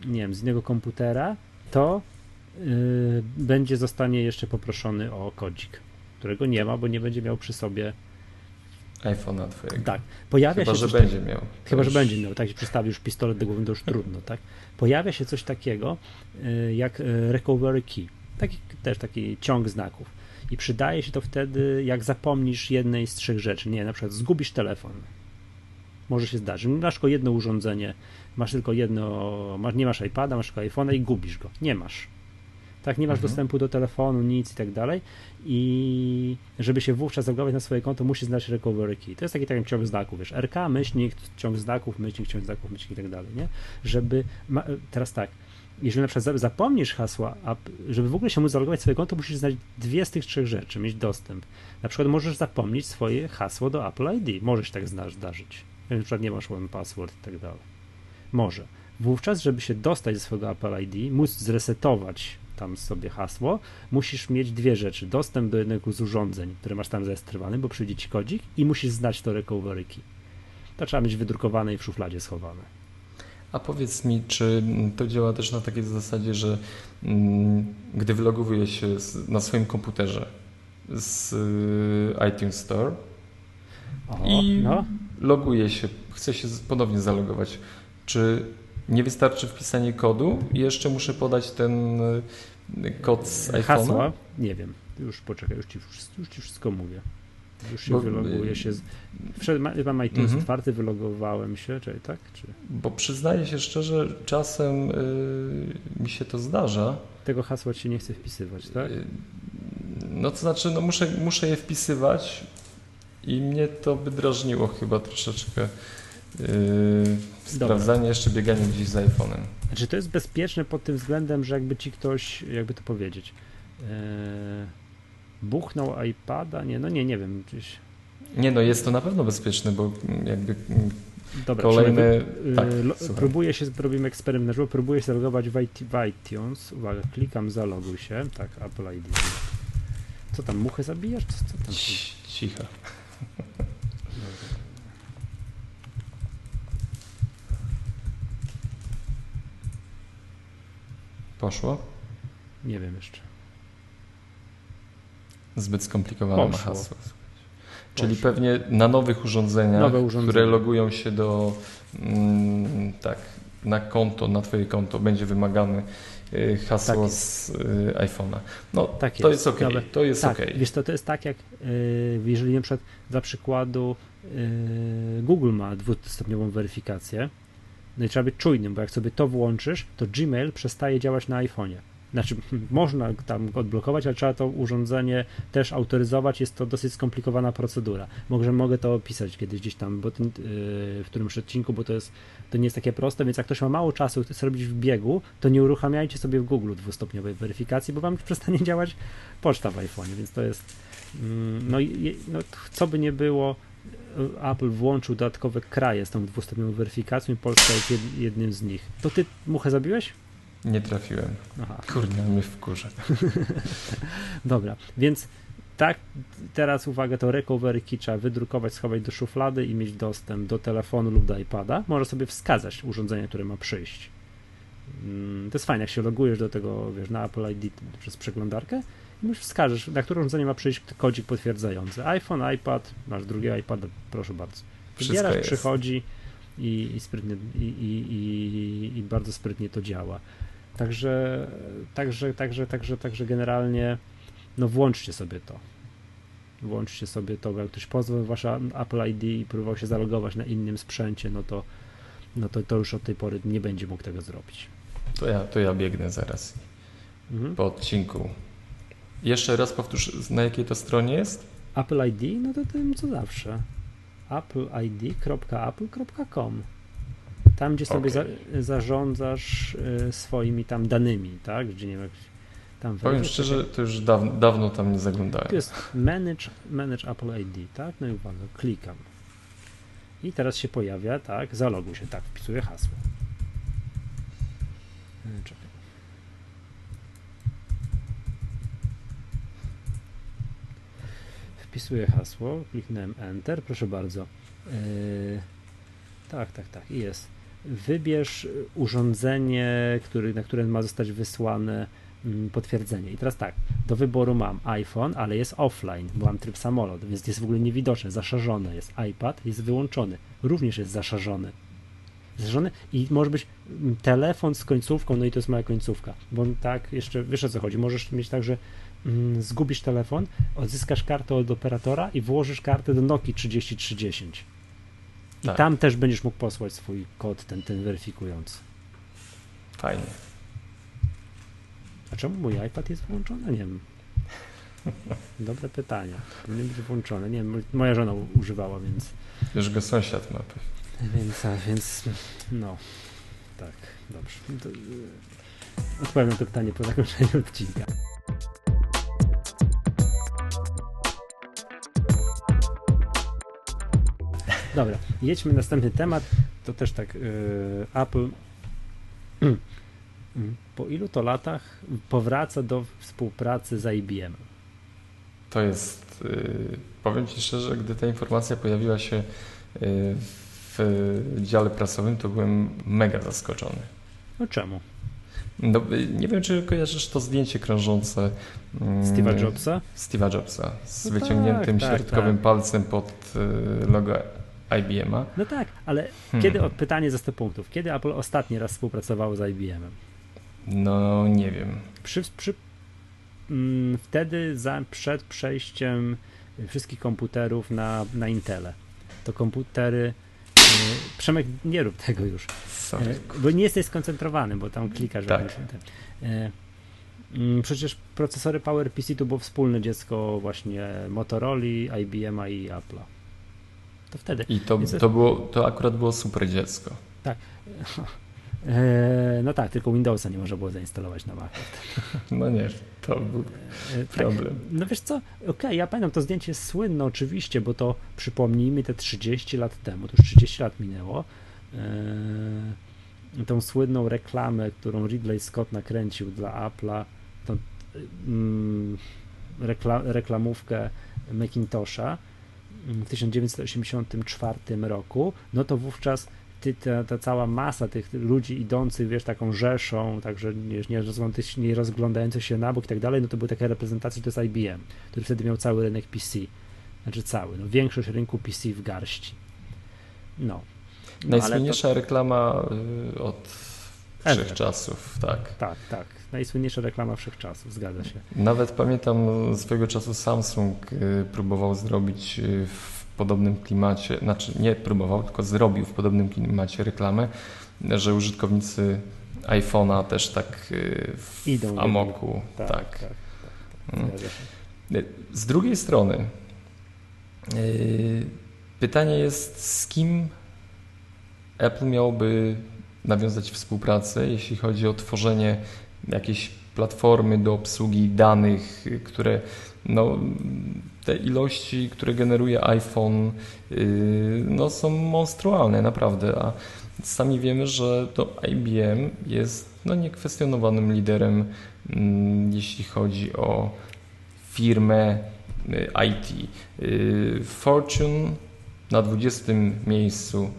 nie wiem, z innego komputera, to yy, będzie zostanie jeszcze poproszony o kodzik, którego nie ma, bo nie będzie miał przy sobie iPhone'a twojego. Tak. Pojawia chyba, się że będzie miał. Chyba, już... że będzie miał. Tak, przedstawi już pistolet do głowy, to już trudno, tak? Pojawia się coś takiego y, jak y, recovery key. Taki, też taki ciąg znaków. I przydaje się to wtedy, jak zapomnisz jednej z trzech rzeczy. Nie, na przykład zgubisz telefon. Może się zdarzyć. Masz tylko jedno urządzenie, masz tylko jedno, masz, nie masz iPada, masz tylko iPhone'a i gubisz go. Nie masz. Tak, nie masz mhm. dostępu do telefonu, nic i tak dalej. I żeby się wówczas zalogować na swoje konto, musisz znać recovery key. To jest taki, taki ciąg znaków, wiesz, RK, myślnik, ciąg znaków, myślnik, ciąg znaków, myślnik i tak dalej, nie? Żeby, ma, teraz tak, jeżeli na przykład zapomnisz hasła, a żeby w ogóle się móc zalogować swoje konto, musisz znać dwie z tych trzech rzeczy, mieć dostęp. Na przykład możesz zapomnieć swoje hasło do Apple ID. Może się tak zdarzyć. Na przykład nie masz one password i tak dalej. Może. Wówczas, żeby się dostać ze swojego Apple ID, móc zresetować tam sobie hasło, musisz mieć dwie rzeczy. Dostęp do jednego z urządzeń, które masz tam zarejestrowany, bo przyjdzie ci kodzik i musisz znać to recovery key. To trzeba mieć wydrukowane i w szufladzie schowane. A powiedz mi, czy to działa też na takiej zasadzie, że mm, gdy wylogowuję się na swoim komputerze z y, iTunes Store o, i no. loguję się, chcę się ponownie zalogować, czy nie wystarczy wpisanie kodu i jeszcze muszę podać ten y, kod z iPhone'a? Hasła? Nie wiem. Już poczekaj, już ci, już ci wszystko mówię. Już się Bo, wyloguję się. Z... Wszedł, mam iTunes mhm. otwarty, wylogowałem się, czyli tak? Czy... Bo przyznaję się szczerze, czasem yy, mi się to zdarza. Tego hasła ci nie chcę wpisywać, tak? Yy, no to znaczy, no muszę, muszę je wpisywać i mnie to by drażniło chyba troszeczkę. Yy, sprawdzanie, jeszcze bieganie gdzieś z iPhone'em. Znaczy to jest bezpieczne pod tym względem, że jakby ci ktoś, jakby to powiedzieć, yy, buchnął iPada, nie, no nie, nie wiem, gdzieś... Nie no, jest to na pewno bezpieczne, bo jakby Dobra, kolejny... tak, próbuję się, robimy eksperyment na próbuję się zalogować w, IT, w iTunes, uwaga, klikam zaloguj się, tak, Apple ID. Co tam, muchy zabijasz? Co, co tam? Cicho. Poszło? Nie wiem jeszcze. Zbyt skomplikowane ma hasło. Czyli pewnie na nowych urządzeniach, które logują się do mm, tak, na konto, na twoje konto będzie wymagane y, hasło tak z y, iPhone'a. No tak to jest, jest ok. To jest tak, okay. Wiesz to, to jest tak jak y, jeżeli na przykład dla przykładu Google ma dwustopniową weryfikację, no i trzeba być czujnym, bo jak sobie to włączysz, to Gmail przestaje działać na iPhone'ie. Znaczy, można tam odblokować, ale trzeba to urządzenie też autoryzować. Jest to dosyć skomplikowana procedura. Może mogę to opisać kiedyś gdzieś tam, bo ten, yy, w którymś odcinku, bo to jest to nie jest takie proste, więc jak ktoś ma mało czasu chce robić w biegu, to nie uruchamiajcie sobie w Google dwustopniowej weryfikacji, bo wam przestanie działać poczta w iPhone, więc to jest mm, no, no co by nie było, Apple włączył dodatkowe kraje z tą dwustopniową weryfikacją i Polska jest jednym z nich. To ty muchę zabiłeś? Nie trafiłem. Aha. Kurde, mnie wkurza. Dobra, więc tak, teraz uwaga, to recovery key trzeba wydrukować, schować do szuflady i mieć dostęp do telefonu lub do iPada. Może sobie wskazać urządzenie, które ma przyjść. Mm, to jest fajne, jak się logujesz do tego, wiesz, na Apple ID przez przeglądarkę już wskażesz, na które urządzenie ma przyjść kodzik potwierdzający. iPhone, iPad, masz drugiego iPada, proszę bardzo. Wybierasz, przychodzi i, i sprytnie, i, i, i, bardzo sprytnie to działa. Także, także, także, także, także generalnie no włączcie sobie to. Włączcie sobie to, jak ktoś pozwał wasze Apple ID i próbował się zalogować na innym sprzęcie, no to, no to, to już od tej pory nie będzie mógł tego zrobić. To ja, to ja biegnę zaraz mhm. po odcinku. Jeszcze raz powtórz, na jakiej to stronie jest? Apple ID? No to tym co zawsze. appleid.apple.com tam, gdzie sobie okay. za, zarządzasz y, swoimi tam danymi, tak? Gdzie nie wiem, tam Powiem szczerze, to już dawno, dawno tam nie zaglądałem. To jest manage, manage Apple ID, tak? No i uwaga, klikam. I teraz się pojawia, tak? Zaloguj się, tak, wpisuję hasło. E, czekaj. Wpisuję hasło, kliknąłem Enter, proszę bardzo. Yy, tak, tak, tak, jest wybierz urządzenie, który, na które ma zostać wysłane mm, potwierdzenie. I teraz tak, do wyboru mam iPhone, ale jest offline, bo mam tryb samolot, więc jest w ogóle niewidoczny, zaszarzony jest. iPad jest wyłączony, również jest zaszarzony. Zaszarzony i może być mm, telefon z końcówką, no i to jest moja końcówka, bo tak, jeszcze wiesz o co chodzi, możesz mieć tak, że zgubisz telefon, odzyskasz kartę od operatora i włożysz kartę do Nokia 3030 i tak. tam też będziesz mógł posłać swój kod, ten, ten weryfikujący. Fajnie. A czemu mój iPad jest włączony? Nie wiem. Dobre pytanie. Powinien być włączony. Nie wiem, moja żona używała, więc. Już go sąsiad ma. Więc, a, więc no. Tak, dobrze. To, odpowiem na to pytanie po zakończeniu odcinka. Dobra, jedźmy następny temat. To też tak, yy, Apple po ilu to latach powraca do współpracy z IBM? To jest, yy, powiem Ci szczerze, gdy ta informacja pojawiła się yy, w dziale prasowym, to byłem mega zaskoczony. No czemu? No, nie wiem, czy kojarzysz to zdjęcie krążące mm, Steve'a Jobsa? Steve'a Jobsa z no wyciągniętym tak, środkowym tak. palcem pod y, logo IBM-a. No tak, ale hmm. kiedy, pytanie za 100 punktów, kiedy Apple ostatni raz współpracowało z IBM-em? No, nie wiem. Przy, przy, mm, wtedy za, przed przejściem wszystkich komputerów na, na Intele. To komputery. Y, Przemek, nie rób tego już. Sorry. Y, bo nie jesteś skoncentrowany, bo tam klikasz. Tak. Y, Mm, przecież procesory PowerPC to było wspólne dziecko właśnie Motorola, IBM i Apple'a. To wtedy. I to, to, było, to akurat było super dziecko. Tak. E, no tak, tylko Windowsa nie można było zainstalować na Macu. No nie, to był e, tak, problem. Tak, no wiesz co, okej, okay, ja pamiętam, to zdjęcie jest słynne oczywiście, bo to przypomnijmy te 30 lat temu, to już 30 lat minęło, e, tą słynną reklamę, którą Ridley Scott nakręcił dla Apple'a, tą mm, rekla, reklamówkę Macintosha w 1984 roku, no to wówczas ty, ta, ta, cała masa tych ludzi idących, wiesz, taką rzeszą, także wiesz, nie, nie rozglądających się na bok i tak dalej, no to były takie reprezentacje, to jest IBM, który wtedy miał cały rynek PC, znaczy cały, no większość rynku PC w garści. No. no Najsłynniejsza to... reklama y, od wszechczasów, tak. Tak, tak. Najsłynniejsza reklama wszechczasów, zgadza się. Nawet pamiętam swego czasu Samsung y, próbował zrobić y, w podobnym klimacie, znaczy nie próbował, tylko zrobił w podobnym klimacie reklamę, że użytkownicy iPhone'a też tak y, w Idą amoku. Tak, tak. tak, tak, tak mm. Z drugiej strony pytanie jest, z kim Apple miałoby nawiązać współpracę, jeśli chodzi o tworzenie jakiejś platformy do obsługi danych, które no, te ilości, które generuje iPhone, yy, no, są monstrualne, naprawdę. A sami wiemy, że to IBM jest no, niekwestionowanym liderem, mm, jeśli chodzi o firmę yy, IT. Yy, Fortune na 20 miejscu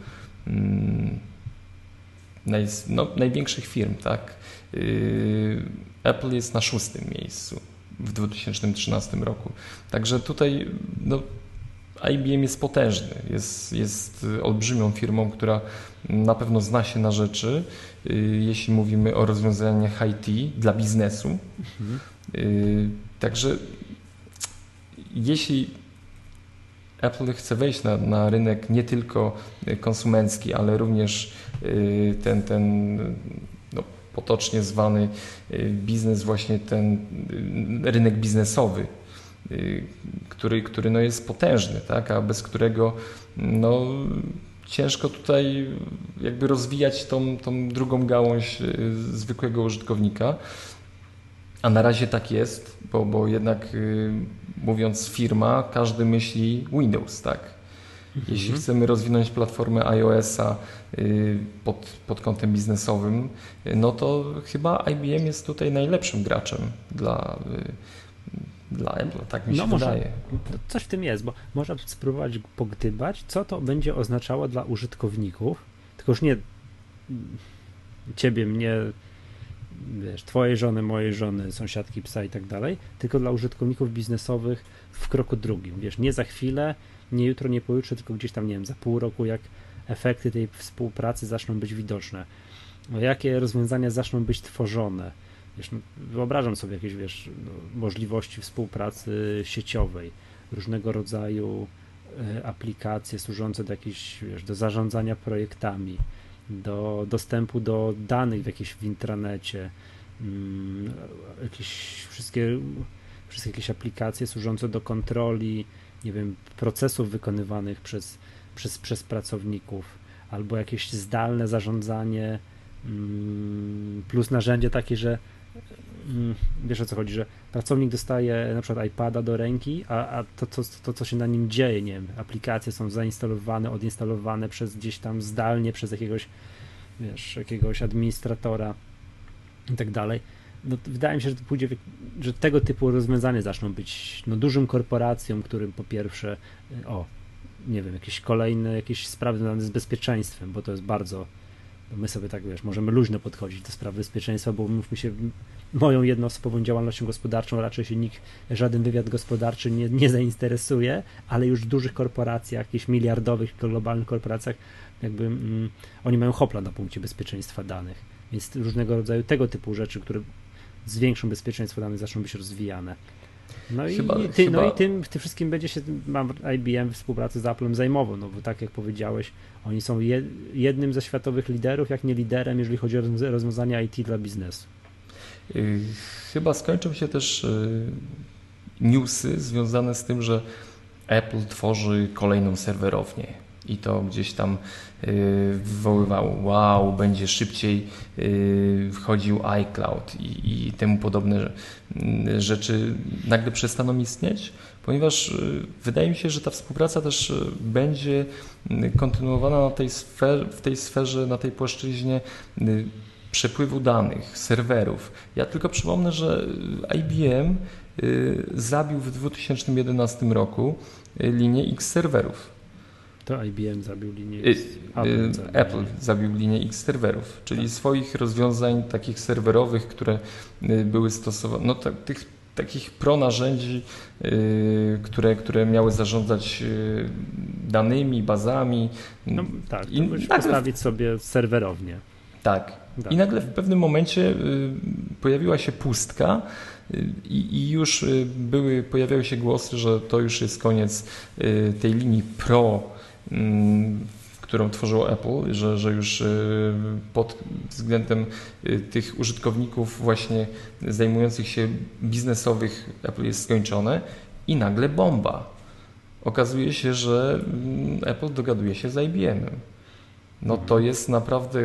mm, no, największych firm, tak? Apple jest na szóstym miejscu w 2013 roku. Także tutaj no, IBM jest potężny, jest, jest olbrzymią firmą, która na pewno zna się na rzeczy, y, jeśli mówimy o rozwiązaniach IT dla biznesu. Mhm. Także jeśli Apple chce wejść na, na rynek nie tylko konsumencki, ale również ten, ten potocznie zwany y, biznes, właśnie ten y, rynek biznesowy, y, który, który no jest potężny, tak? a bez którego no, ciężko tutaj jakby rozwijać tą, tą drugą gałąź zwykłego użytkownika. A na razie tak jest, bo, bo jednak mówiąc firma, każdy myśli Windows, tak? Jeśli mhm. chcemy rozwinąć platformę iOS-a y, pod, pod kątem biznesowym, y, no to chyba IBM jest tutaj najlepszym graczem dla, y, dla Apple, tak mi się no wydaje. Może, coś w tym jest, bo można spróbować pogdybać, co to będzie oznaczało dla użytkowników, tylko już nie ciebie, mnie, wiesz, twojej żony, mojej żony, sąsiadki, psa i tak dalej, tylko dla użytkowników biznesowych w kroku drugim. Wiesz, nie za chwilę, nie jutro, nie pojutrze, tylko gdzieś tam, nie wiem, za pół roku, jak efekty tej współpracy zaczną być widoczne. Jakie rozwiązania zaczną być tworzone. Wiesz, no, wyobrażam sobie jakieś wiesz, no, możliwości współpracy sieciowej, różnego rodzaju e, aplikacje służące do, jakichś, wiesz, do zarządzania projektami, do dostępu do danych w jakieś w intranecie, mm, jakieś wszystkie, wszystkie jakieś aplikacje służące do kontroli nie wiem, procesów wykonywanych przez, przez, przez pracowników, albo jakieś zdalne zarządzanie, mm, plus narzędzie takie, że mm, wiesz o co chodzi, że pracownik dostaje na przykład iPada do ręki, a, a to, to, to, co się na nim dzieje, nie wiem, aplikacje są zainstalowane, odinstalowane przez gdzieś tam zdalnie, przez jakiegoś, wiesz, jakiegoś administratora i tak dalej no, wydaje mi się, że pójdzie, że tego typu rozwiązania zaczną być no, dużym korporacjom, którym po pierwsze, y, o, nie wiem, jakieś kolejne jakieś sprawy związane z bezpieczeństwem, bo to jest bardzo, my sobie tak, wiesz, możemy luźno podchodzić do spraw bezpieczeństwa, bo mówmy się, moją jednoosobową działalnością gospodarczą raczej się nikt, żaden wywiad gospodarczy nie, nie zainteresuje, ale już w dużych korporacjach, jakichś miliardowych, globalnych korporacjach, jakby mm, oni mają hopla na punkcie bezpieczeństwa danych. Więc różnego rodzaju tego typu rzeczy, które zwiększą bezpieczeństwo danych, zaczną być rozwijane. No chyba, i, ty, chyba... no i tym, tym wszystkim będzie się mam IBM w współpracy z Applem zajmował, no bo tak jak powiedziałeś, oni są jednym ze światowych liderów, jak nie liderem, jeżeli chodzi o rozwiązania IT dla biznesu. Chyba skończą się też newsy związane z tym, że Apple tworzy kolejną serwerownię i to gdzieś tam y, wywoływało, wow, będzie szybciej y, wchodził iCloud i, i temu podobne y, rzeczy nagle przestaną istnieć, ponieważ wydaje mi się, że ta współpraca też będzie kontynuowana na tej sferze, w tej sferze, na tej płaszczyźnie przepływu danych, serwerów. Ja tylko przypomnę, że IBM zabił w 2011 roku linię X serwerów. To IBM zabił linię X. Apple, zabił. Apple zabił linię X serwerów, czyli tak. swoich rozwiązań takich serwerowych, które y, były stosowane, no tak, tych takich pro narzędzi, yy, które, które miały zarządzać danymi, bazami. No, tak, i nagle... postawić sobie serwerownię. Tak. tak. I nagle w pewnym momencie pojawiła się pustka, i, I, już y, były, pojawiały się głosy, że to już jest koniec y, tej linii Pro, którą tworzyło Apple, że, że już y, pod względem tych użytkowników właśnie zajmujących się biznesowych Apple jest skończone i nagle bomba. Okazuje się, że mm, Apple dogaduje się z IBM-em. No to jest naprawdę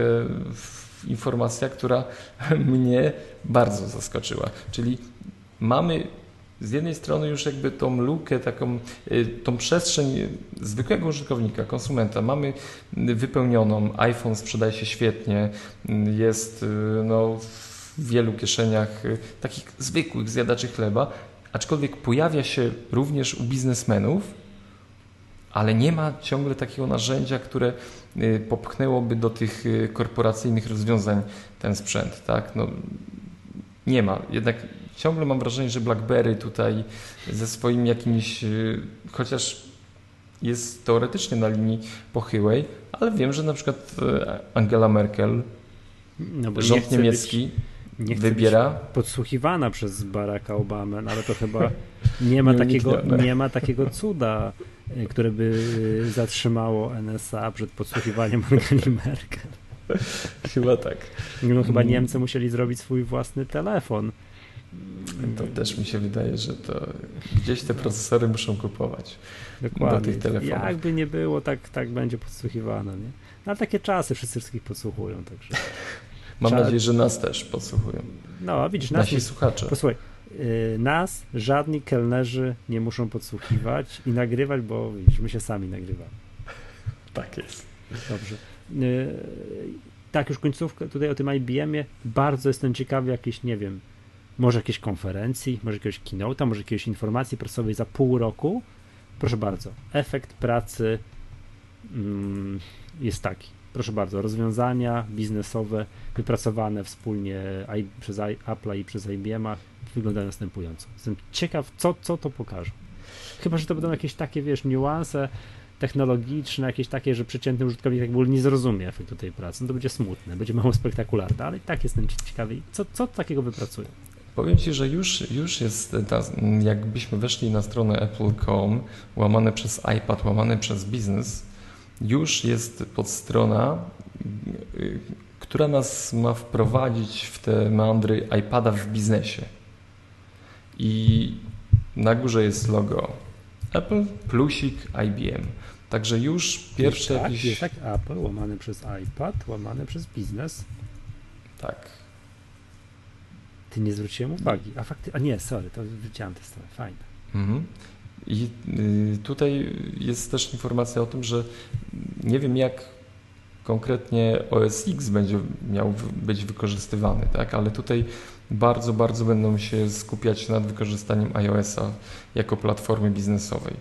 informacja, która mnie bardzo zaskoczyła. Czyli mamy z jednej strony już jakby tą lukę, taką, y, tą przestrzeń zwykłego użytkownika, konsumenta mamy wypełnioną, iPhone sprzedaje się świetnie, jest y, no, w wielu kieszeniach y, takich zwykłych zjadaczy chleba, aczkolwiek pojawia się również u biznesmenów, ale nie ma ciągle takiego narzędzia, które popchnęłoby do tych korporacyjnych rozwiązań ten sprzęt. Tak? No, nie ma. Jednak ciągle mam wrażenie, że BlackBerry tutaj ze swoim jakimś, y, chociaż jest teoretycznie na linii pochyłej, ale wiem, że na przykład y, Angela Merkel, no rząd niemiecki być, wybiera. podsłuchiwana przez Baracka Obamę, no ale to chyba nie ma, takiego, nie ma takiego cuda, y, które by zatrzymało NSA przed podsłuchiwaniem Angeli Merkel. Chyba tak. No chyba mm. Niemcy musieli zrobić swój własny telefon to też mi się wydaje, że to gdzieś te procesory muszą kupować Dokładnie. do tych telefonów. Jakby nie było, tak, tak będzie podsłuchiwane. Nie? No, ale takie czasy wszyscy wszystkich podsłuchują. Także. Mam nadzieję, że nas też podsłuchują. No, widzisz, nas Nasi nie, słuchacze. Posłuchaj, yy, nas żadni kelnerzy nie muszą podsłuchiwać i nagrywać, bo widzisz, my się sami nagrywamy. Tak jest. Dobrze. Yy, tak, już końcówkę tutaj o tym IBM-ie. Bardzo jestem ciekawy, jakieś, nie wiem, może jakiejś konferencji, może jakiegoś keynote'a, może jakiejś informacji prasowej za pół roku. Proszę bardzo, efekt pracy mm, jest taki. Proszę bardzo, rozwiązania biznesowe wypracowane wspólnie przez Apple i przez IBM wyglądają następująco. Jestem ciekaw, co, co to pokaże. Chyba, że to będą jakieś takie, wiesz, niuanse technologiczne, jakieś takie, że przeciętny użytkownik tak nie zrozumie efektu tej pracy. No to będzie smutne, będzie mało spektakularne, ale i tak jestem ciekawy, co, co takiego wypracują. Powiem Ci, że już, już jest, ta, jakbyśmy weszli na stronę apple.com, łamane przez iPad, łamane przez biznes, już jest podstrona, która nas ma wprowadzić w te meandry iPada w biznesie. I na górze jest logo Apple, plusik, IBM. Także już pierwsze jest tak, jakieś... Jest tak, Apple łamane przez iPad, łamane przez biznes. Tak. Ty nie zwróciłem uwagi. A fakty, a nie, sorry, to widziałem tę stronę, fajne. Mhm. I y, tutaj jest też informacja o tym, że nie wiem jak konkretnie OS X będzie miał być wykorzystywany, tak? ale tutaj bardzo, bardzo będą się skupiać nad wykorzystaniem iOS-a jako platformy biznesowej.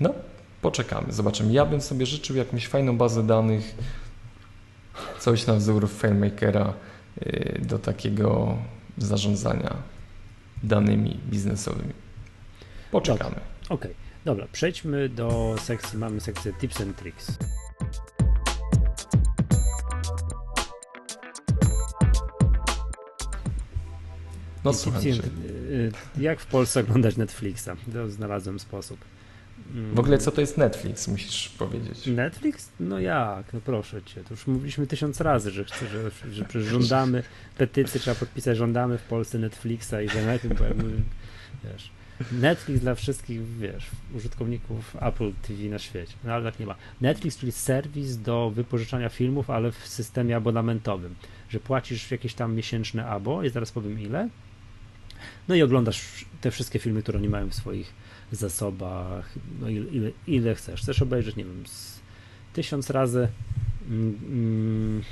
No, poczekamy, zobaczymy. Ja bym sobie życzył jakąś fajną bazę danych, coś na wzór FileMakera, do takiego zarządzania danymi biznesowymi. Poczekamy. Okej, okay. dobra, przejdźmy do sekcji, mamy sekcję Tips and Tricks. No słuchajcie. Y, jak w Polsce oglądać Netflixa? To znalazłem sposób. W ogóle co to jest Netflix, musisz powiedzieć. Netflix? No jak, no proszę cię, to już mówiliśmy tysiąc razy, że chcę, że, że, że żądamy petycji, trzeba podpisać, żądamy w Polsce Netflixa i że najpierw, wiesz, Netflix dla wszystkich, wiesz, użytkowników Apple TV na świecie. No ale tak nie ma. Netflix, czyli serwis do wypożyczania filmów, ale w systemie abonamentowym, że płacisz jakieś tam miesięczne abo, i zaraz powiem ile, no i oglądasz te wszystkie filmy, które oni mają w swoich zasobach, no ile, ile, ile chcesz. Chcesz obejrzeć, nie wiem, tysiąc razy mm, mm,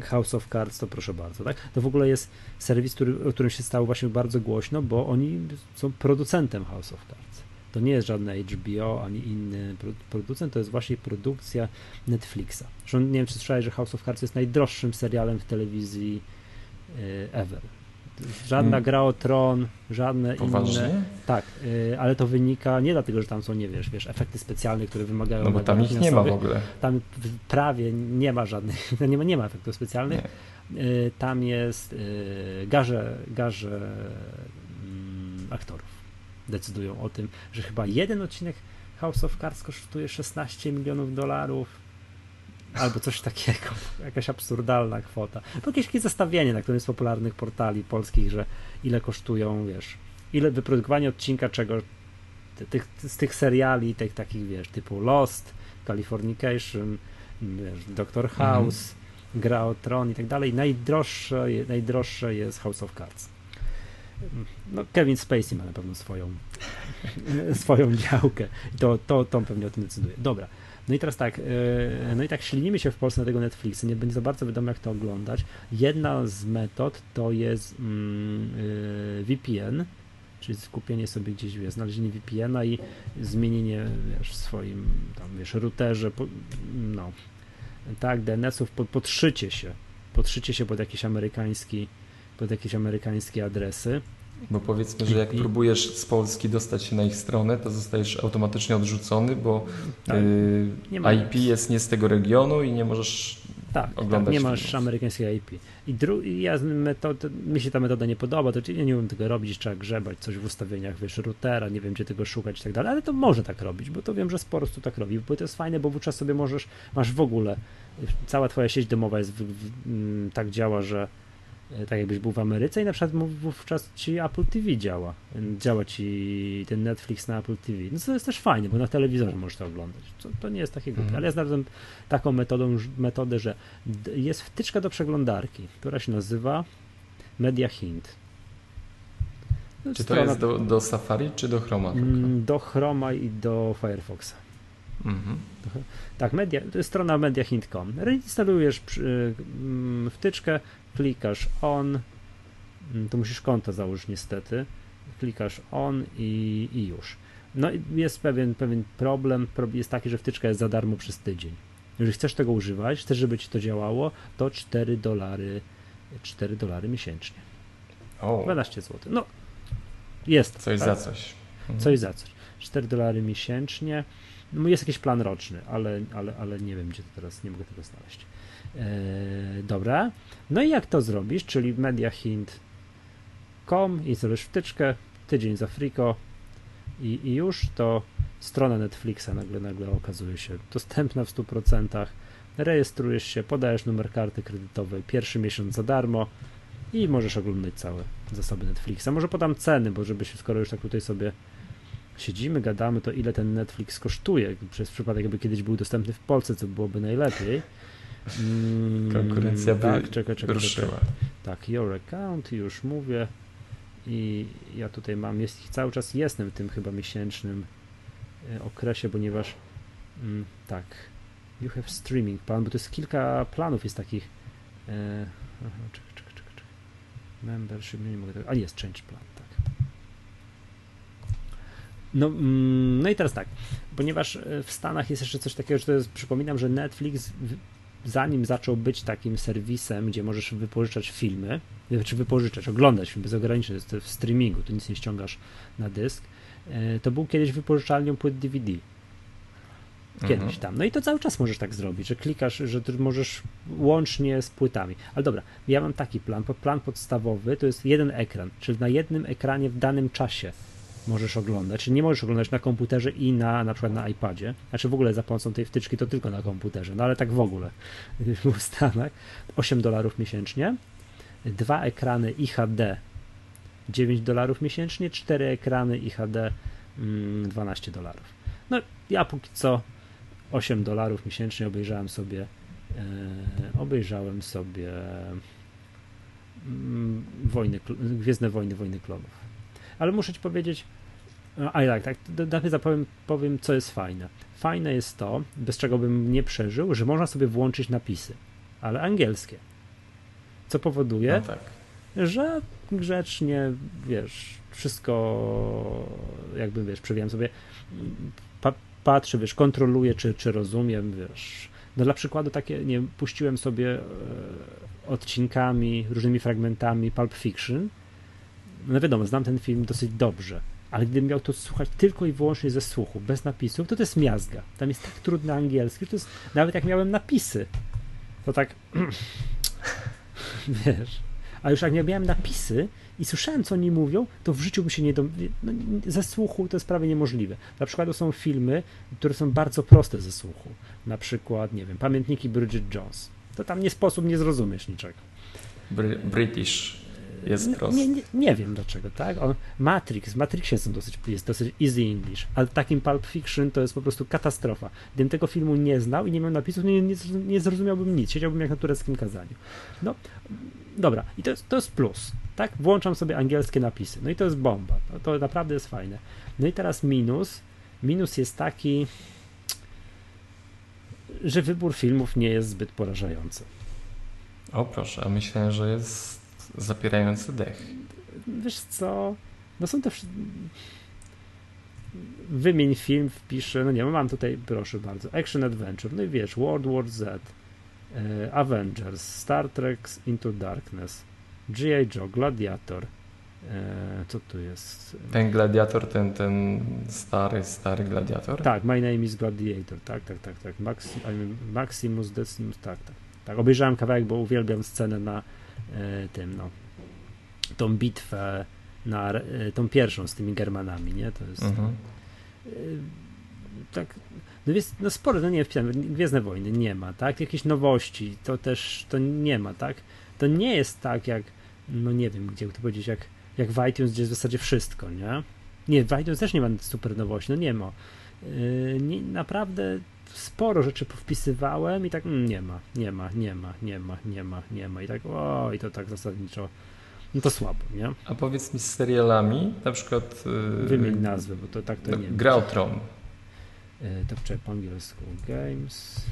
House of Cards, to proszę bardzo, tak? To w ogóle jest serwis, który, o którym się stało właśnie bardzo głośno, bo oni są producentem House of Cards. To nie jest żadne HBO ani inny producent, to jest właśnie produkcja Netflixa. Zresztą nie wiem, czy słyszałeś, że House of Cards jest najdroższym serialem w telewizji e, ever. Żadna hmm. gra o tron, żadne Poważnie? inne. Tak, y, ale to wynika nie dlatego, że tam są, nie wiesz, wiesz, efekty specjalne, które wymagają. No bo tam ich nie ma w ogóle. Tam prawie nie ma żadnych, nie ma, nie ma efektów specjalnych. Y, tam jest y, garze, garze mm, aktorów decydują o tym, że chyba jeden odcinek House of Cards kosztuje 16 milionów dolarów albo coś takiego, jakaś absurdalna kwota. Bo jakieś takie zestawienie na którymś z popularnych portali polskich, że ile kosztują, wiesz, ile wyprodukowanie odcinka czego, tych, z tych seriali, tych takich, wiesz, typu Lost, Californication, wiesz, Doctor mhm. House, mhm. Gra o Tron i tak dalej. Najdroższe, najdroższe jest House of Cards. No, Kevin Spacey ma na pewno swoją, swoją działkę. To, to, to pewnie o tym decyduje. Dobra. No i teraz tak, e, no i tak ślinimy się w Polsce na tego Netflixa, nie będzie za bardzo wiadomo jak to oglądać. Jedna z metod to jest mm, e, VPN, czyli skupienie sobie gdzieś, wiesz, znalezienie VPN-a i zmienienie, wiesz, w swoim tam, wiesz, routerze, no, tak, DNS-ów, podszycie się, podszycie się pod jakiś amerykański, pod jakieś amerykańskie adresy. Bo powiedzmy, że jak próbujesz z Polski dostać się na ich stronę, to zostajesz automatycznie odrzucony, bo tak, y, IP jest nie z tego regionu i nie możesz tak, oglądać. Tak, nie masz filmów. amerykańskiej IP. I, dru- ja metod, mi się ta metoda nie podoba, to ja nie umiem tego robić, trzeba grzebać coś w ustawieniach, wiesz, routera, nie wiem gdzie tego szukać i tak dalej, ale to może tak robić, bo to wiem, że sporo osób tak robi, bo to jest fajne, bo wówczas sobie możesz, masz w ogóle, cała twoja sieć domowa jest w, w, m, tak działa, że tak jakbyś był w Ameryce i na przykład wówczas ci Apple TV działa. Działa ci ten Netflix na Apple TV. No to jest też fajnie, bo na telewizorze możesz to oglądać. To, to nie jest takie głupie. Mhm. Ale ja znalazłem taką metodą, metodę, że jest wtyczka do przeglądarki, która się nazywa Media Hint. Czy to strona... jest do, do Safari, czy do Chroma? Mm, do Chroma i do Firefoxa. Mhm. Tak, media, to jest strona mediahint.com. Reinstalujesz mm, wtyczkę, klikasz on, mm, to musisz konto założyć niestety, klikasz on i, i już. No jest pewien, pewien problem, jest taki, że wtyczka jest za darmo przez tydzień. Jeżeli chcesz tego używać, chcesz, żeby ci to działało, to 4 dolary 4 dolary miesięcznie. O. 12 zł. No, jest. Coś tak? za coś. Mhm. Coś za coś. 4 dolary miesięcznie. No, jest jakiś plan roczny, ale, ale, ale nie wiem, gdzie to teraz, nie mogę tego znaleźć. E, dobra. No i jak to zrobisz, czyli mediahint.com i zrobisz wtyczkę, tydzień za friko i, i już to strona Netflixa nagle, nagle okazuje się dostępna w 100%. Rejestrujesz się, podajesz numer karty kredytowej, pierwszy miesiąc za darmo i możesz oglądać całe zasoby Netflixa. Może podam ceny, bo żeby się, skoro już tak tutaj sobie siedzimy, gadamy, to ile ten Netflix kosztuje, przez przypadek jakby kiedyś był dostępny w Polsce, co byłoby najlepiej. Mm, Konkurencja by tak, czekaj, czekaj, ruszyła. Czekaj. Tak, your account, już mówię. I ja tutaj mam, jest, cały czas jestem w tym chyba miesięcznym e, okresie, ponieważ mm, tak, you have streaming plan, bo to jest kilka planów jest takich. E, aha, czekaj, czekaj, czekaj, czekaj. Membership, nie mogę tego, a jest change plan, tak. No, mm, no i teraz tak, ponieważ e, w Stanach jest jeszcze coś takiego, że to jest, przypominam, że Netflix zanim zaczął być takim serwisem, gdzie możesz wypożyczać filmy, czy wypożyczać, oglądać filmy bez ograniczeń, jest w streamingu, tu nic nie ściągasz na dysk, e, to był kiedyś wypożyczalnią płyt DVD. Kiedyś mhm. tam. No i to cały czas możesz tak zrobić, że klikasz, że możesz łącznie z płytami. Ale dobra, ja mam taki plan. Plan podstawowy to jest jeden ekran, czyli na jednym ekranie w danym czasie możesz oglądać. Czyli nie możesz oglądać na komputerze i na na przykład na iPadzie. Znaczy w ogóle za pomocą tej wtyczki to tylko na komputerze, no ale tak w ogóle w Stanach. 8 dolarów miesięcznie, dwa ekrany IHD 9 dolarów miesięcznie, cztery ekrany IHD 12 mm, dolarów. No ja póki co 8 dolarów miesięcznie obejrzałem sobie e, obejrzałem sobie mm, wojny, Gwiezdne Wojny, Wojny Klonów. Ale muszę ci powiedzieć, a tak, tak, najpierw powiem, powiem, co jest fajne. Fajne jest to, bez czego bym nie przeżył, że można sobie włączyć napisy, ale angielskie. Co powoduje, no tak. że grzecznie, wiesz, wszystko jakby, wiesz, przewijam sobie, pa, patrzę, wiesz, kontroluję, czy, czy rozumiem, wiesz. No dla przykładu takie, nie puściłem sobie e, odcinkami, różnymi fragmentami Pulp Fiction. No wiadomo, znam ten film dosyć dobrze, ale gdybym miał to słuchać tylko i wyłącznie ze słuchu, bez napisów, to to jest miazga. Tam jest tak trudny angielski, to jest, nawet jak miałem napisy, to tak, wiesz, a już jak nie miałem napisy i słyszałem, co oni mówią, to w życiu bym się nie do... No, ze słuchu to jest prawie niemożliwe. Na przykład to są filmy, które są bardzo proste ze słuchu. Na przykład, nie wiem, Pamiętniki Bridget Jones. To tam nie sposób nie zrozumiesz niczego. British jest. Nie, nie, nie, wiem dlaczego, tak? On, Matrix, w Matrixie są dosyć, jest dosyć easy English, ale takim Pulp Fiction to jest po prostu katastrofa. Gdybym tego filmu nie znał i nie miał napisów, nie, nie, nie zrozumiałbym nic. Siedziałbym jak na tureckim kazaniu. No, dobra, i to jest, to jest plus, tak? Włączam sobie angielskie napisy, no i to jest bomba, to, to naprawdę jest fajne. No i teraz minus, minus jest taki, że wybór filmów nie jest zbyt porażający. O proszę, a myślałem, że jest zapierający dech. Wiesz co, no są te wymień film, wpiszę, no nie, mam tutaj, proszę bardzo, Action Adventure, no i wiesz, World War Z, E, Avengers, Star Trek Into Darkness, G.I. Joe, Gladiator. E, co tu jest? Ten gladiator, ten, ten stary, stary gladiator? Tak, My Name is Gladiator, tak, tak, tak, tak. Maxi, Maximus Decimus, tak, tak. Tak, obejrzałem kawałek, bo uwielbiam scenę na tym, no, tą bitwę, na, e, tą pierwszą z tymi Germanami, nie? To jest mhm. e, tak no jest no sporo, no nie wpisane, Gwiezdne Wojny nie ma, tak? Jakieś nowości, to też, to nie ma, tak? To nie jest tak jak, no nie wiem, gdzie to powiedzieć, jak, jak w iTunes, gdzie jest w zasadzie wszystko, nie? Nie, w iTunes też nie ma super nowości, no nie ma. Yy, nie, naprawdę sporo rzeczy powpisywałem i tak mm, nie ma, nie ma, nie ma, nie ma, nie ma, nie ma i tak o, i to tak zasadniczo no to słabo, nie? A powiedz mi z serialami, na przykład... Yy, Wymień nazwę, bo to tak to no, nie Gra o Tron. E, to wczoraj po angielsku. Games.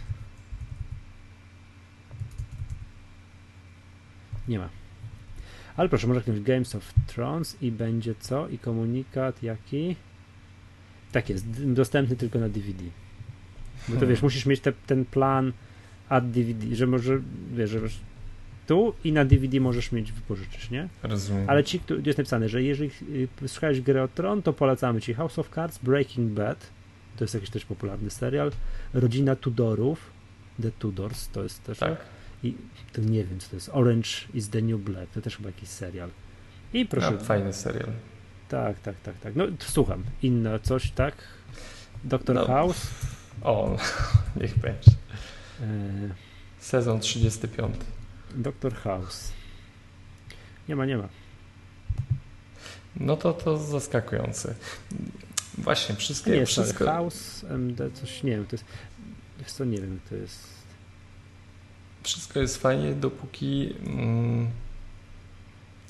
Nie ma. Ale proszę, może kliknąć Games of Thrones i będzie co? I komunikat jaki? Tak jest, dostępny tylko na DVD. Bo to hmm. wiesz, musisz mieć te, ten plan ad DVD, że może, wiesz, że tu i na DVD możesz mieć, wypożyczyć, nie? Rozumiem. Ale ci, tu jest napisane, że jeżeli y, słuchałeś grę o Tron, to polecamy ci House of Cards, Breaking Bad, to jest jakiś też popularny serial. Rodzina Tudorów, The Tudors, to jest też. Tak. I to nie wiem, co to jest. Orange is the New Black, to też chyba jakiś serial. I proszę. No, fajny serial. Tak, tak, tak, tak. No słucham. Inne coś, tak? Doktor no. House. O, niech będzie. E... Sezon 35. Doktor House. Nie ma, nie ma. No to to zaskakujące. Właśnie, wszystkie... Nie, wszystko... House, MD, coś, nie wiem, to jest... Wiesz co, nie wiem, to jest... Wszystko jest fajnie, dopóki mm,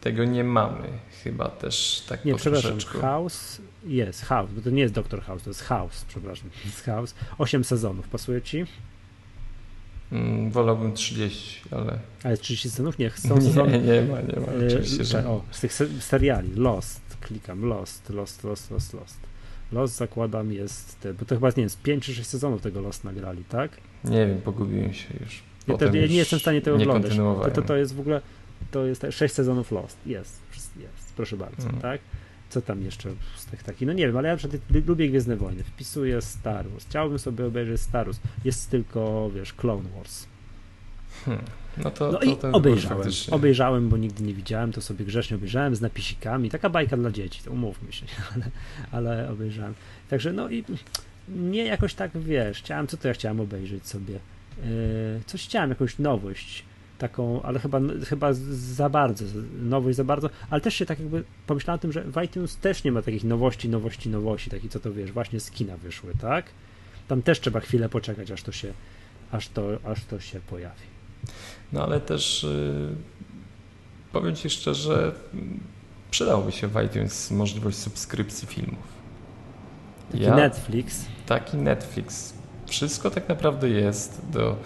tego nie mamy. Chyba też tak Nie, przepraszam. House jest, House, bo to nie jest Doktor House, to jest House, przepraszam, jest House. Osiem sezonów, pasuje ci? Mm, wolałbym 30, ale... Ale 30 sezonów? Nie, są sezony... Nie, nie ma, nie ma, oczywiście, że... O, z tych seriali, Lost, klikam, Lost, Lost, Lost, Lost, Lost. Los zakładam jest, bo to chyba nie jest 5 czy 6 sezonów tego Los nagrali, tak? Nie wiem, pogubiłem się już. Ja, ja nie jestem w stanie tego oglądać. To, to, to jest w ogóle, to jest 6 sezonów Lost. Jest, jest, proszę bardzo, hmm. tak? Co tam jeszcze z tych takich? No nie wiem, ale ja na przykład lubię Gwiezdne Wojny. Wpisuję Star Wars. Chciałbym sobie obejrzeć Star Wars. Jest tylko, wiesz, Clone Wars. Hmm. No, to, no to, obejrzałem. Obejrzałem, bo nigdy nie widziałem, to sobie grzecznie obejrzałem z napisikami. Taka bajka dla dzieci, to umówmy się, ale, ale obejrzałem. Także no i nie jakoś tak wiesz, chciałem, co to ja chciałem obejrzeć sobie. Yy, coś chciałem, jakąś nowość taką, ale chyba, chyba za bardzo, nowość za bardzo, ale też się tak jakby pomyślałem o tym, że w iTunes też nie ma takich nowości, nowości, nowości, takich co to wiesz, właśnie z kina wyszły, tak? Tam też trzeba chwilę poczekać, aż to się, aż to, aż to się pojawi. No ale też yy, powiem Ci szczerze, przydałoby się w iTunes możliwość subskrypcji filmów. Taki ja, Netflix. Taki Netflix. Wszystko tak naprawdę jest do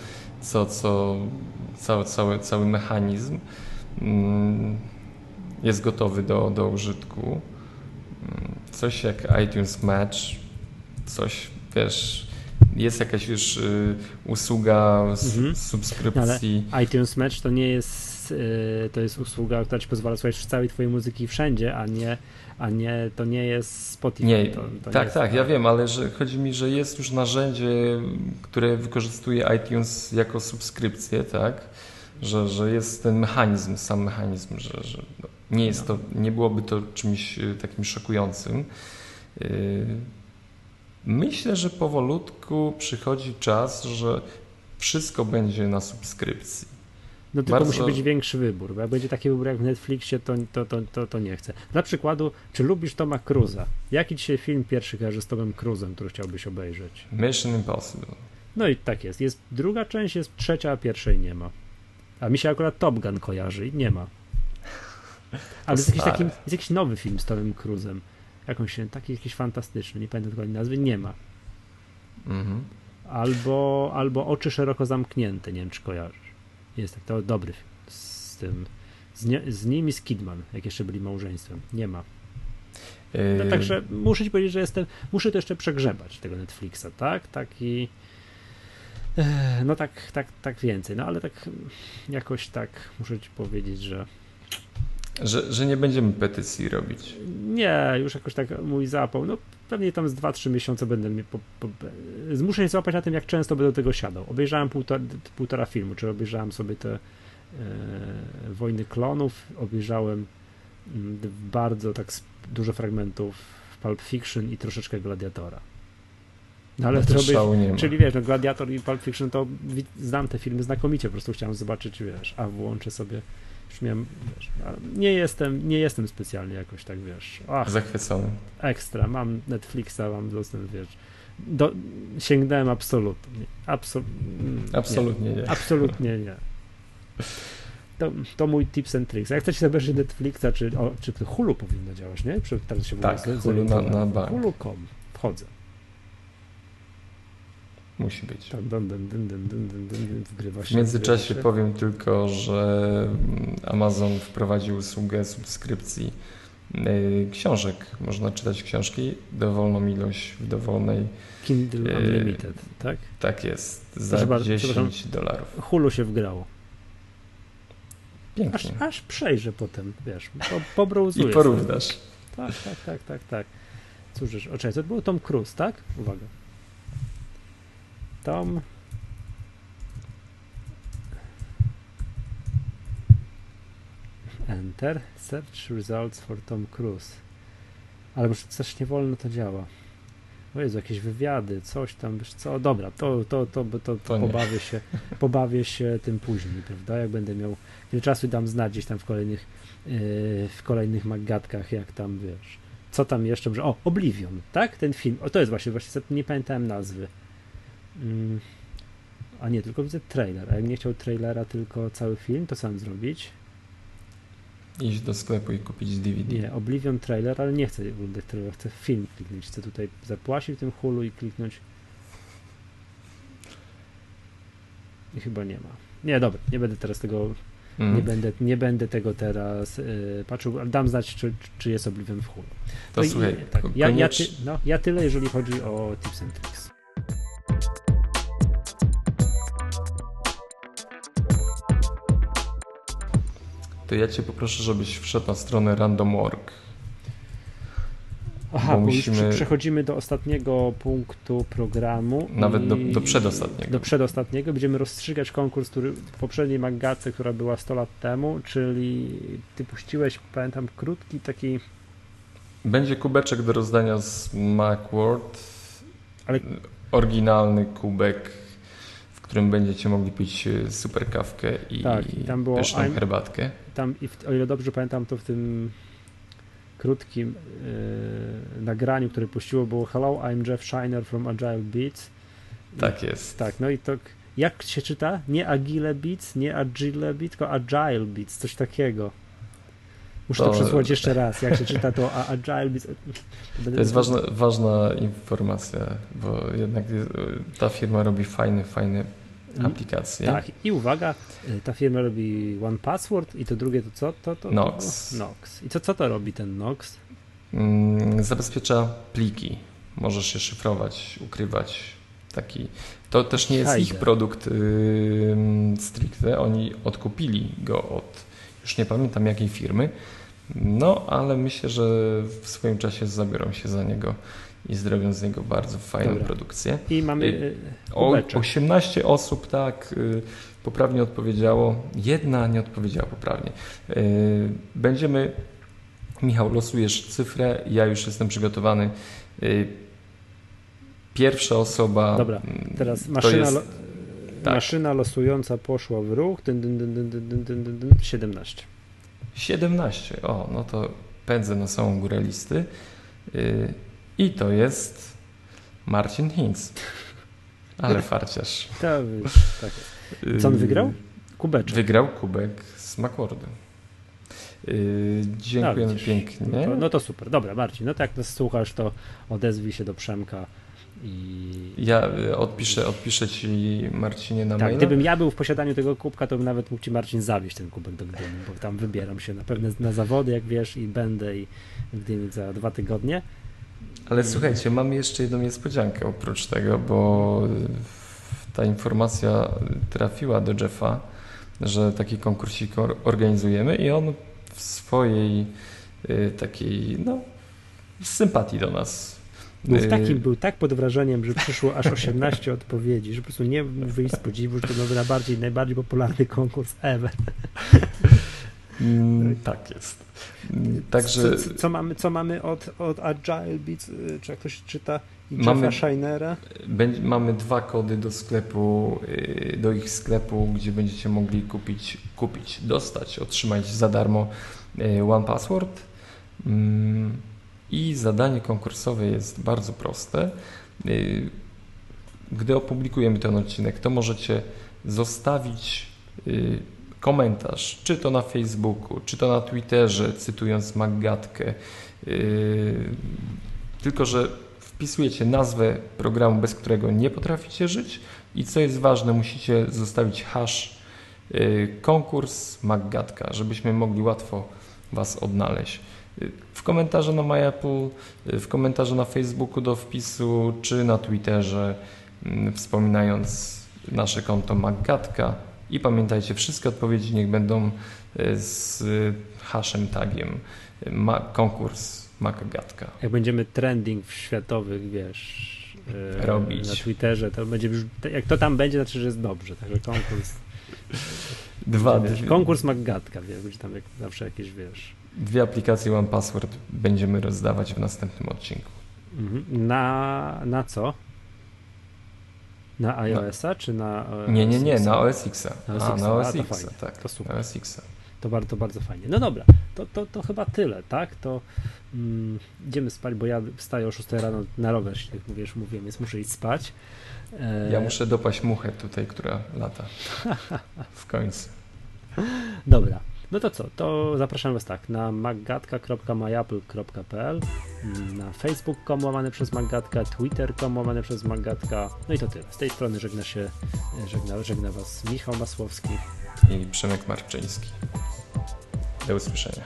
co, co cały, cały, cały mechanizm mm, jest gotowy do, do użytku. Mm, coś jak iTunes Match, coś, wiesz, jest jakaś już y, usługa mhm. subskrypcji. Ale iTunes Match to nie jest, y, to jest usługa, która ci pozwala słuchać całej twojej muzyki wszędzie, a nie a nie, to nie jest Spotify. Nie, to, to tak, nie tak, ja wiem, ale że chodzi mi, że jest już narzędzie, które wykorzystuje iTunes jako subskrypcję, tak? Że, że jest ten mechanizm, sam mechanizm, że, że no, nie jest to, nie byłoby to czymś y, takim szokującym. Y, myślę, że powolutku przychodzi czas, że wszystko będzie na subskrypcji. No tylko Bardzo... musi być większy wybór, bo jak będzie taki wybór jak w Netflixie, to, to, to, to, to nie chcę. Dla przykładu, czy lubisz Toma Cruza? Jaki dzisiaj film pierwszy kojarzy z Tomem Cruzem, który chciałbyś obejrzeć? Mission Impossible. No i tak jest. Jest druga część, jest trzecia, a pierwszej nie ma. A mi się akurat Top Gun kojarzy i nie ma. Ale jest jakiś, taki, jest jakiś nowy film z Tomem Cruzem. Jakąś, taki jakiś fantastyczny, nie pamiętam dokładnie nazwy, nie ma. Mhm. Albo, albo Oczy szeroko zamknięte, nie wiem czy kojarzysz. Jest tak, to dobry. Z tym, z, nie, z nim i z Kidman, jak jeszcze byli małżeństwem. Nie ma. No, także muszę ci powiedzieć, że jestem, muszę to jeszcze przegrzebać tego Netflixa, tak? Taki no tak, tak, tak więcej, no ale tak jakoś tak muszę ci powiedzieć, że że, że nie będziemy petycji robić. Nie, już jakoś tak mój zapał. No pewnie tam z 2-3 miesiące będę mnie. Po, po, zmuszę się złapać na tym, jak często będę do tego siadał. Obejrzałem półtora, półtora filmu, czy obejrzałem sobie te e, Wojny Klonów, obejrzałem m, mm, bardzo tak dużo fragmentów Pulp Fiction i troszeczkę Gladiatora. No ale no robię, czyli wiesz, no Gladiator i Pulp Fiction to znam te filmy znakomicie, po prostu chciałem zobaczyć, wiesz, a włączę sobie już miałem, wiesz, nie jestem, nie jestem specjalnie jakoś tak, wiesz, ach, zachwycony. Ekstra, mam Netflixa, mam dostęp, wiesz, do, sięgnąłem absolutnie. Absol, mm, absolutnie nie. nie. Absolutnie nie. To, to mój tips and tricks. Jak chcecie zobaczyć Netflixa, czy, o, czy Hulu powinno działać, nie? Czy teraz się tak, Hulu na, na bank. Hulu.com. Wchodzę. Musi być. Tak, dun, dun, dun, dun, dun, dun, dun, wgrywa się. W międzyczasie powiem tylko, że Amazon wprowadził usługę subskrypcji y, książek. Można czytać książki dowolną ilość w dowolnej. Kindle y, Unlimited, tak? Tak jest. Za Proszę 10 dolarów. Hulu się wgrało. Pięknie. Aż, aż przejrzę potem, wiesz, po, pobrowzuję. I porównasz. Tak, tak, tak, tak, tak. Cóż, oczekaj, to był Tom Cruise, tak? Uwaga. Tom. Enter. Search results for Tom Cruise. Ale coś nie wolno to działa. O Jezu, jakieś wywiady, coś tam, wiesz co, dobra, to, to, to, to, to, to pobawię, się, pobawię się tym później, prawda, jak będę miał ile czasu dam znać gdzieś tam w kolejnych yy, w kolejnych magatkach, jak tam, wiesz, co tam jeszcze, że, o, Oblivion, tak, ten film, o, to jest właśnie, właśnie, nie pamiętałem nazwy, Mm. A nie, tylko widzę trailer. A jak nie chciał trailera, tylko cały film, to sam zrobić. Iść do sklepu i kupić DVD. Nie, Oblivion trailer, ale nie chcę oglądać trailera, chcę film kliknąć. Chcę tutaj zapłacić w tym hulu i kliknąć. I chyba nie ma. Nie, dobra, nie będę teraz tego. Mm. Nie, będę, nie będę tego teraz yy, patrzył, ale dam znać, czy, czy jest Oblivion w hulu. To no słuchaj, i, tak, ja, ja, ty, no, ja tyle, jeżeli chodzi o tips and tricks. To ja cię poproszę, żebyś wszedł na stronę random.org. Aha, bo, bo musimy... przechodzimy do ostatniego punktu programu. Nawet do, do przedostatniego. Do przedostatniego. Będziemy rozstrzygać konkurs, który w poprzedniej Maggace, która była 100 lat temu, czyli ty puściłeś, pamiętam, krótki taki... Będzie kubeczek do rozdania z Macworld. Ale... Oryginalny kubek, którym będziecie mogli pić e, super kawkę i, tak, i tam było pyszną I'm... herbatkę. Tam, o ile dobrze pamiętam, to w tym krótkim yy, nagraniu, które puściło, było Hello, I'm Jeff Shiner from Agile Beats. Tak jest. Tak, no i to jak się czyta? Nie Agile Beats, nie Agile Beats, tylko Agile Beats, coś takiego. Muszę to, to przesłuchać jeszcze raz, jak się czyta to Agile Beats. To, to jest ważna, ważna informacja, bo jednak ta firma robi fajny, fajny. Aplikację. Tak, i uwaga, y, ta firma robi One Password i to drugie to co? To, to, Nox. Nox. I co, co to robi ten Nox? Mm, zabezpiecza pliki. Możesz je szyfrować, ukrywać. Taki. To też nie jest ich produkt yy, stricte. Oni odkupili go od, już nie pamiętam jakiej firmy, no ale myślę, że w swoim czasie zabiorą się za niego i zrobią z niego bardzo fajną Dobra. produkcję. I mamy y, y, o, 18 osób tak y, poprawnie odpowiedziało, jedna nie odpowiedziała poprawnie. Będziemy, Michał, losujesz cyfrę, ja już jestem przygotowany. Pierwsza osoba. Dobra, mm, teraz maszyna, jest, lo, tak. maszyna losująca poszła w ruch. Dyn, dyn, dyn, dyn, dyn, dyn, dyn, dyn, 17. 17, o, no to pędzę na samą górę listy. I to jest Marcin Hinz. Ale farciarz. Tak. Co on wygrał? Kubeczek. Wygrał kubek z Macwordu. Yy, dziękujemy no, pięknie. No to, no to, super. Dobra, Marcin, no to jak nas słuchasz, to odezwij się do Przemka i... Ja y, odpiszę, odpiszę ci Marcinie na tak, maila. Gdybym ja był w posiadaniu tego kubka, to bym nawet mógł ci Marcin zawieść ten kubek do Gdyni, bo tam wybieram się na pewne na zawody, jak wiesz, i będę i w Gdyni za dwa tygodnie. Ale słuchajcie, mam jeszcze jedną niespodziankę oprócz tego, bo ta informacja trafiła do Jeffa, że taki konkursik organizujemy i on w swojej y, takiej, no, sympatii do nas. Był, takim, był tak pod wrażeniem, że przyszło aż 18 odpowiedzi, że po prostu nie wyjść z podziwu, że to był najbardziej, najbardziej popularny konkurs ever. Mm, tak jest. Także... Co, co, mamy, co mamy od, od Agile Beats, y, czy jak ktoś czyta mamy, Shinera? Mamy dwa kody do sklepu, y, do ich sklepu, gdzie będziecie mogli kupić, kupić, dostać, otrzymać za darmo y, One Password. Mm, I zadanie konkursowe jest bardzo proste. Gdy opublikujemy ten odcinek, to możecie zostawić komentarz, czy to na Facebooku, czy to na Twitterze, cytując Maggatkę. Yy, tylko, że wpisujecie nazwę programu, bez którego nie potraficie żyć i co jest ważne, musicie zostawić hash yy, konkurs Maggatka, żebyśmy mogli łatwo Was odnaleźć. Yy, w komentarzu na MyApple, w komentarzu na Facebooku do wpisu, czy na Twitterze, wspominając nasze konto Maggatka, i pamiętajcie, wszystkie odpowiedzi niech będą e, z hashem tagiem ma, konkurs Makagatka. Jak będziemy trending w światowych, wiesz, e, robić na Twitterze, to będzie już, jak to tam będzie, znaczy, że jest dobrze, także konkurs Dwa, wiesz, konkurs Maggatka, wiesz, tam jak, zawsze jakieś, wiesz. Dwie aplikacje One Password będziemy rozdawać w następnym odcinku. Mhm. Na, na co? Na iOS-a czy na OS Nie, nie, nie, na OS X-a. Na OS, A, na OS X, tak. To super. Na OS X-a. To bardzo, bardzo fajnie. No dobra, to, to, to chyba tyle, tak? To mm, idziemy spać, bo ja wstaję o 6 rano na rower, jak mówisz, mówiłem, więc muszę iść spać. E... Ja muszę dopaść muchę tutaj, która lata. W końcu. Dobra. No to co, to zapraszam Was tak na maggatka.myapple.pl na facebook.com łamane przez maggatka, twitter.com łamane przez maggatka no i to tyle. Z tej strony żegna się, żegna, żegna Was Michał Masłowski i Przemek Marczyński. Do usłyszenia.